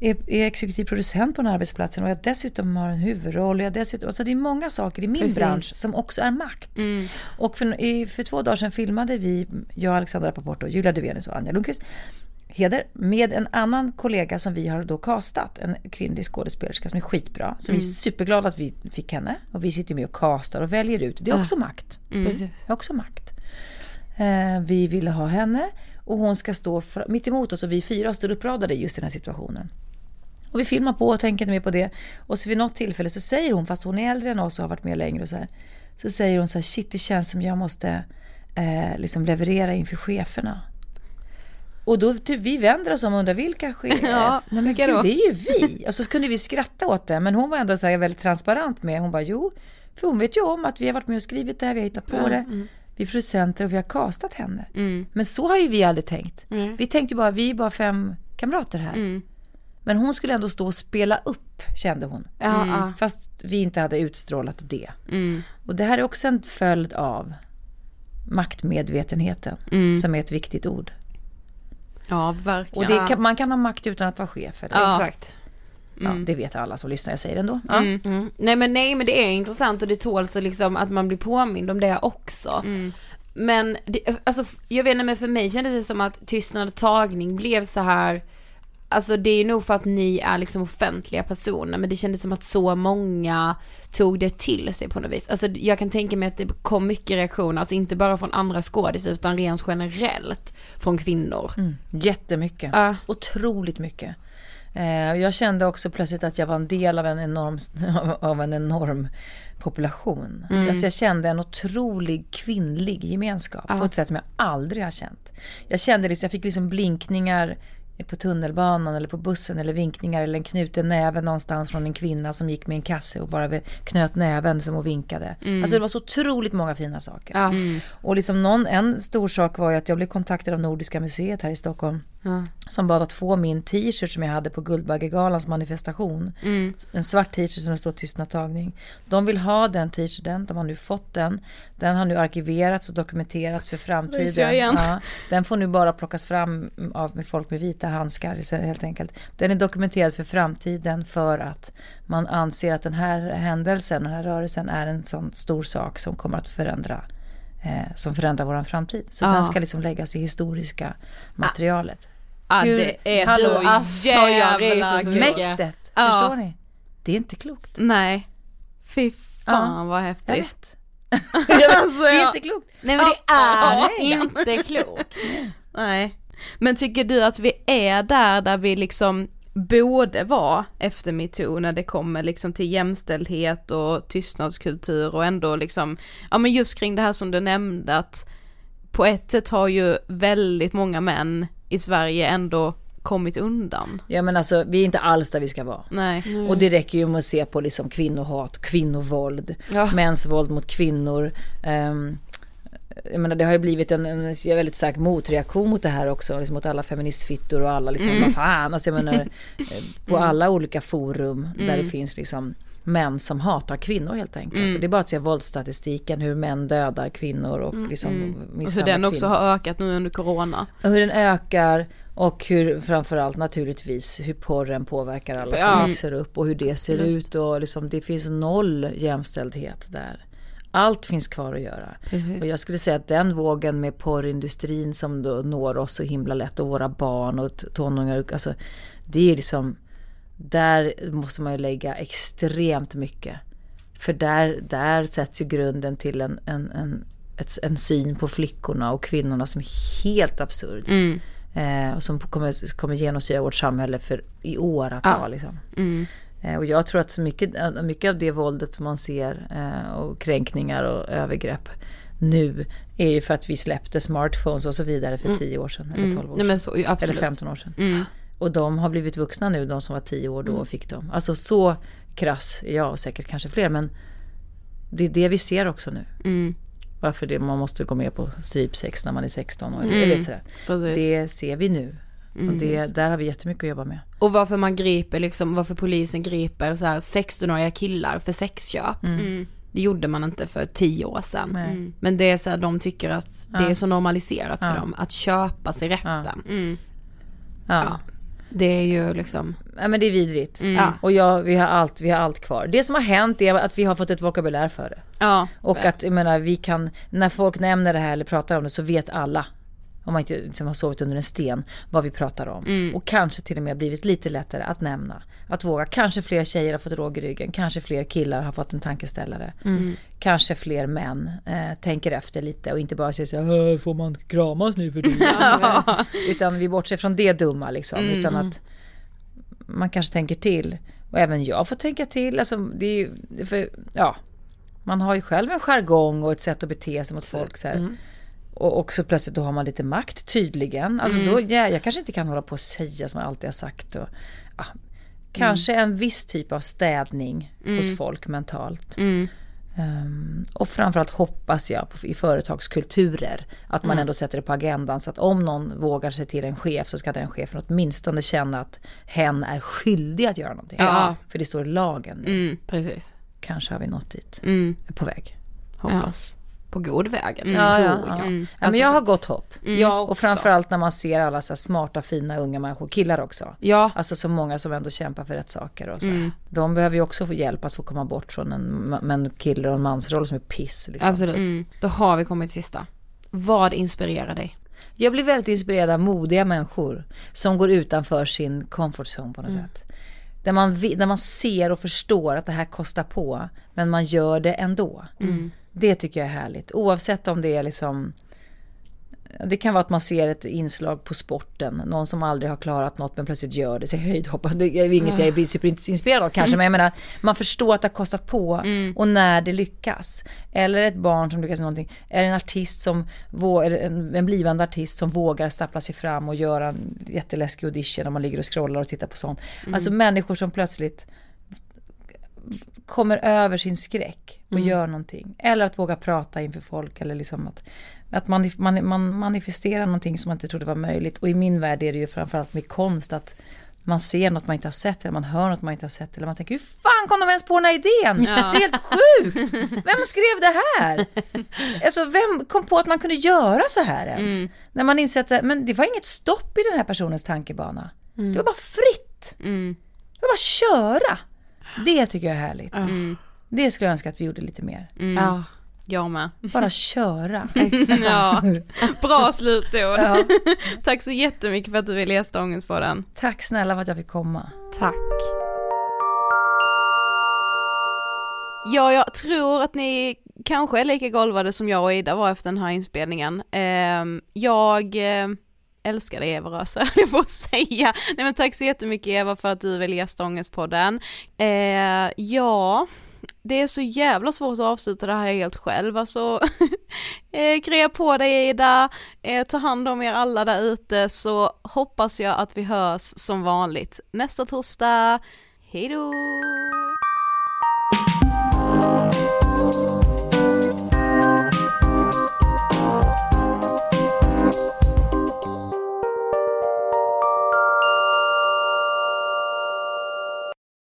är, är exekutiv producent på den här arbetsplatsen och jag dessutom har en huvudroll. Jag dessutom, alltså det är många saker i min Precis. bransch som också är makt. mm, Och för, för två dagar sedan filmade vi, jag, Alexandra Rapaport och Julia Duvenius och Anja Lundqvist, Heder, med en annan kollega som vi har då castat, en kvinnlig skådespelerska som är skitbra. Så vi är superglada att vi fick henne. Och vi sitter med och castar och väljer ut. Det är också makt. Precis. Det är också makt. Eh, vi ville ha henne och hon ska stå mitt emot oss och vi fyra står uppradade just i den här situationen. Och vi filmar på och tänker inte mer på det. Och så vid något tillfälle så säger hon, fast hon är äldre än oss och har varit med längre och så här. Så säger hon så här, shit det känns som jag måste eh, liksom leverera inför cheferna. Och då typ, vi vänder oss om och undrar vilka chefer? Ja, Nej men gud, då? det är ju vi. Och så kunde vi skratta åt det. Men hon var ändå så här väldigt transparent med. Hon bara, jo. För hon vet ju om att vi har varit med och skrivit det här, vi har hittat på det. Vi är producenter och vi har castat henne. mm, Men så har ju vi aldrig tänkt. Mm. Vi tänkte ju bara, vi är bara fem kamrater här. Mm, Men hon skulle ändå stå och spela upp, kände hon. Ja, ja. Fast vi inte hade utstrålat det. mm, Och det här är också en följd av maktmedvetenheten, mm. som är ett viktigt ord. Ja, Och verkligen. det kan, man kan ha makt utan att vara chef. Eller? Ja. Exakt. Ja, det vet alla som lyssnar, jag säger det ändå. Ja. Mm, Mm. Nej men nej men det är intressant och det tåls att liksom att man blir påmind om det också. mm, Men det, alltså jag vet inte men för mig kändes det som att tystnad och tagning blev så här Alltså det är nog för att ni är liksom offentliga personer men det kändes som att så många tog det till sig på något vis. Alltså jag kan tänka mig att det kom mycket reaktioner, alltså inte bara från andra skådisar utan rent generellt från kvinnor. Mm. Jättemycket. Ja. Otroligt mycket. Eh, jag kände också plötsligt att jag var en del av en enorm, av en enorm population. Alltså jag kände en otrolig kvinnlig gemenskap på ett sätt som jag aldrig har känt. Jag kände liksom, jag fick liksom blinkningar på tunnelbanan eller på bussen eller vinkningar eller en knuten näve någonstans från en kvinna som gick med en kasse och bara knöt näven som och vinkade. Alltså det var så otroligt många fina saker. Ja. Och liksom någon, en stor sak var ju att jag blev kontaktad av Nordiska museet här i Stockholm. Som bad att få min t-shirt som jag hade på Guldbaggegalans manifestation. En svart t-shirt som det står tystnadtagning. De vill ha den t-shirten, de har nu fått den. Den har nu arkiverats och dokumenterats för framtiden. Ja, den får nu bara plockas fram av med folk med vita handskar helt enkelt. Den är dokumenterad för framtiden för att man anser att den här händelsen, den här rörelsen är en sån stor sak som kommer att förändra eh, som förändrar vår framtid. Så Ja. den ska liksom läggas i historiska materialet. Ja, Hur- det är Hallå, så alltså, jag jävla så. Mäktet, Ja. förstår ni? Det är inte klokt. Nej. Fy fan vad Jag häftigt. alltså, Det är inte klokt. Nej men det Ja, är inte klokt. nej. Men tycker du att vi är där där vi liksom borde vara efter metoo när det kommer liksom till jämställdhet och tystnadskultur och ändå liksom, ja men just kring det här som du nämnde att på ett sätt har ju väldigt många män i Sverige ändå kommit undan. Ja men alltså vi är inte alls där vi ska vara. Nej. Och det räcker ju med att se på liksom kvinnohat, kvinnovåld, Ja. mäns våld mot kvinnor. Ehm, jag menar det har ju blivit en, en väldigt stark motreaktion mot det här också, liksom mot alla feministfittor och alla liksom, vad fan, alltså jag menar eh, på alla olika forum där det finns liksom män som hatar kvinnor helt enkelt. Och det är bara att se våldsstatistiken, hur män dödar kvinnor och liksom Och hur den också kvinnor. har ökat nu under corona. Och hur den ökar och hur framförallt naturligtvis hur porren påverkar alla som Ja. växer upp och hur det ser ut och liksom det finns noll jämställdhet där. Allt finns kvar att göra. Precis. Och jag skulle säga att den vågen med porrindustrin som då når oss så himla lätt och våra barn och tonåringar, alltså det är liksom där måste man ju lägga extremt mycket. För där, där sätts ju grunden till en, en, en, ett, en syn på flickorna och kvinnorna som är helt absurd. Mm. Eh, och som kommer, kommer genomsyra vårt samhälle för i åratal. Ja. Liksom. Mm. Eh, och jag tror att så mycket, eh, mycket av det våldet som man ser eh, och kränkningar och övergrepp nu är ju för att vi släppte smartphones och så vidare för 10 år sedan eller 12 år Nej sedan. men så, Eller absolut. 15 år sedan. Mm. Och de har blivit vuxna nu, de som var 10 år då och fick dem. Alltså så krass, ja och säkert kanske fler men det är det vi ser också nu. Mm. Varför det, man måste gå med på strypsex när man är 16 år. Mm. vet. Det ser vi nu. Och det, där har vi jättemycket att jobba med. Och varför man griper liksom, varför polisen griper så här 16-åriga killar för sexköp. Mm. Det gjorde man inte för 10 år sedan. Nej. Men det är så här, de tycker att det Ja. är så normaliserat för Ja. dem att köpa sig rätten. Mm. Ja. Det är ju liksom, ja men det är vidrigt. ja. Och ja, vi har, allt, vi har allt kvar. Det som har hänt är att vi har fått ett vokabulär för det. Ja. Och att, jag menar, vi kan, när folk nämner det här eller pratar om det så vet alla, om man inte liksom har sovit under en sten, vad vi pratar om. Och kanske till och med blivit lite lättare att nämna. Att våga. Kanske fler tjejer har fått råg i ryggen, kanske fler killar har fått en tankeställare. Kanske fler män eh, tänker efter lite och inte bara säger så här, "Äh, får man kramas nu för det? Utan vi bortser från det dumma liksom. Utan att man kanske tänker till. Och även jag får tänka till. Alltså, det är ju, för, ja, man har ju själv en jargong och ett sätt att bete sig mot folk. Så här. Och också plötsligt då har man lite makt tydligen. Alltså då, ja, jag kanske inte kan hålla på och säga som jag alltid har sagt. Och, ja, kanske en viss typ av städning hos folk mentalt. Mm. Ehm, och framförallt hoppas jag på, i företagskulturer att man ändå sätter det på agendan så att om någon vågar sig till en chef så ska den chefen åtminstone känna att hen är skyldig att göra någonting. Ja. För det står i lagen. nu. Mm. precis. Kanske har vi nått dit. Mm. På väg. Hoppas. På god väg. Ja, ja, tror ja. jag. Mm. ja, men jag har gott hopp. Jag Och också. framförallt när man ser alla så här smarta, fina unga människor, killar också. Ja, Alltså så många som ändå kämpar för rätt saker och så. Mm. De behöver ju också få hjälp att få komma bort från en, en kille och en mansroll som är piss. Liksom. absolut. Mm. Då har vi kommit till sista. Vad inspirerar dig? Jag blir väldigt inspirerad av modiga människor som går utanför sin comfort zone på något sätt. Där man, där man ser och förstår att det här kostar på, men man gör det ändå. Det tycker jag är härligt. Oavsett om det är liksom Det kan vara att man ser ett inslag på sporten, någon som aldrig har klarat något men plötsligt gör det, så höjdhopp, det är inget jag blir superinspirerad av kanske, men jag menar, man förstår att det har kostat på Mm. och när det lyckas. Eller ett barn som lyckas med någonting, är det en artist som, eller en, en blivande artist som vågar stappla sig fram och göra en jätteläskig audition om man ligger och scrollar och tittar på sånt. Alltså människor som plötsligt kommer över sin skräck och gör någonting. Eller att våga prata inför folk eller liksom att, att man, man, man manifesterar någonting som man inte trodde var möjligt. Och i min värld är det ju framförallt med konst att man ser något man inte har sett eller man hör något man inte har sett eller man tänker hur fan kom de ens på den här idén? Det är helt sjukt! Vem skrev det här? Alltså vem kom på att man kunde göra så här ens? När man inser att men det var inget stopp i den här personens tankebana. Det var bara fritt. Mm. Det var bara köra. Det tycker jag är härligt. Det skulle jag önska att vi gjorde lite mer. Ja, jag med. Bara köra. Ja, bra slutord. Ja. Tack så jättemycket för att du ville gästa Ångestpodden. Tack snälla för att jag fick komma. Tack. Ja, jag tror att ni kanske är lika golvade som jag och Ida var efter den här inspelningen. Ehm, jag eh, älskar dig Eva Röse, jag får säga. Nej men tack så jättemycket Eva för att du vill gästa Ångestpodden. Eh, ja, det är så jävla svårt att avsluta det här helt själv, alltså eh, krya på dig Ida, eh, ta hand om er alla där ute så hoppas jag att vi hörs som vanligt nästa torsdag. Hej då!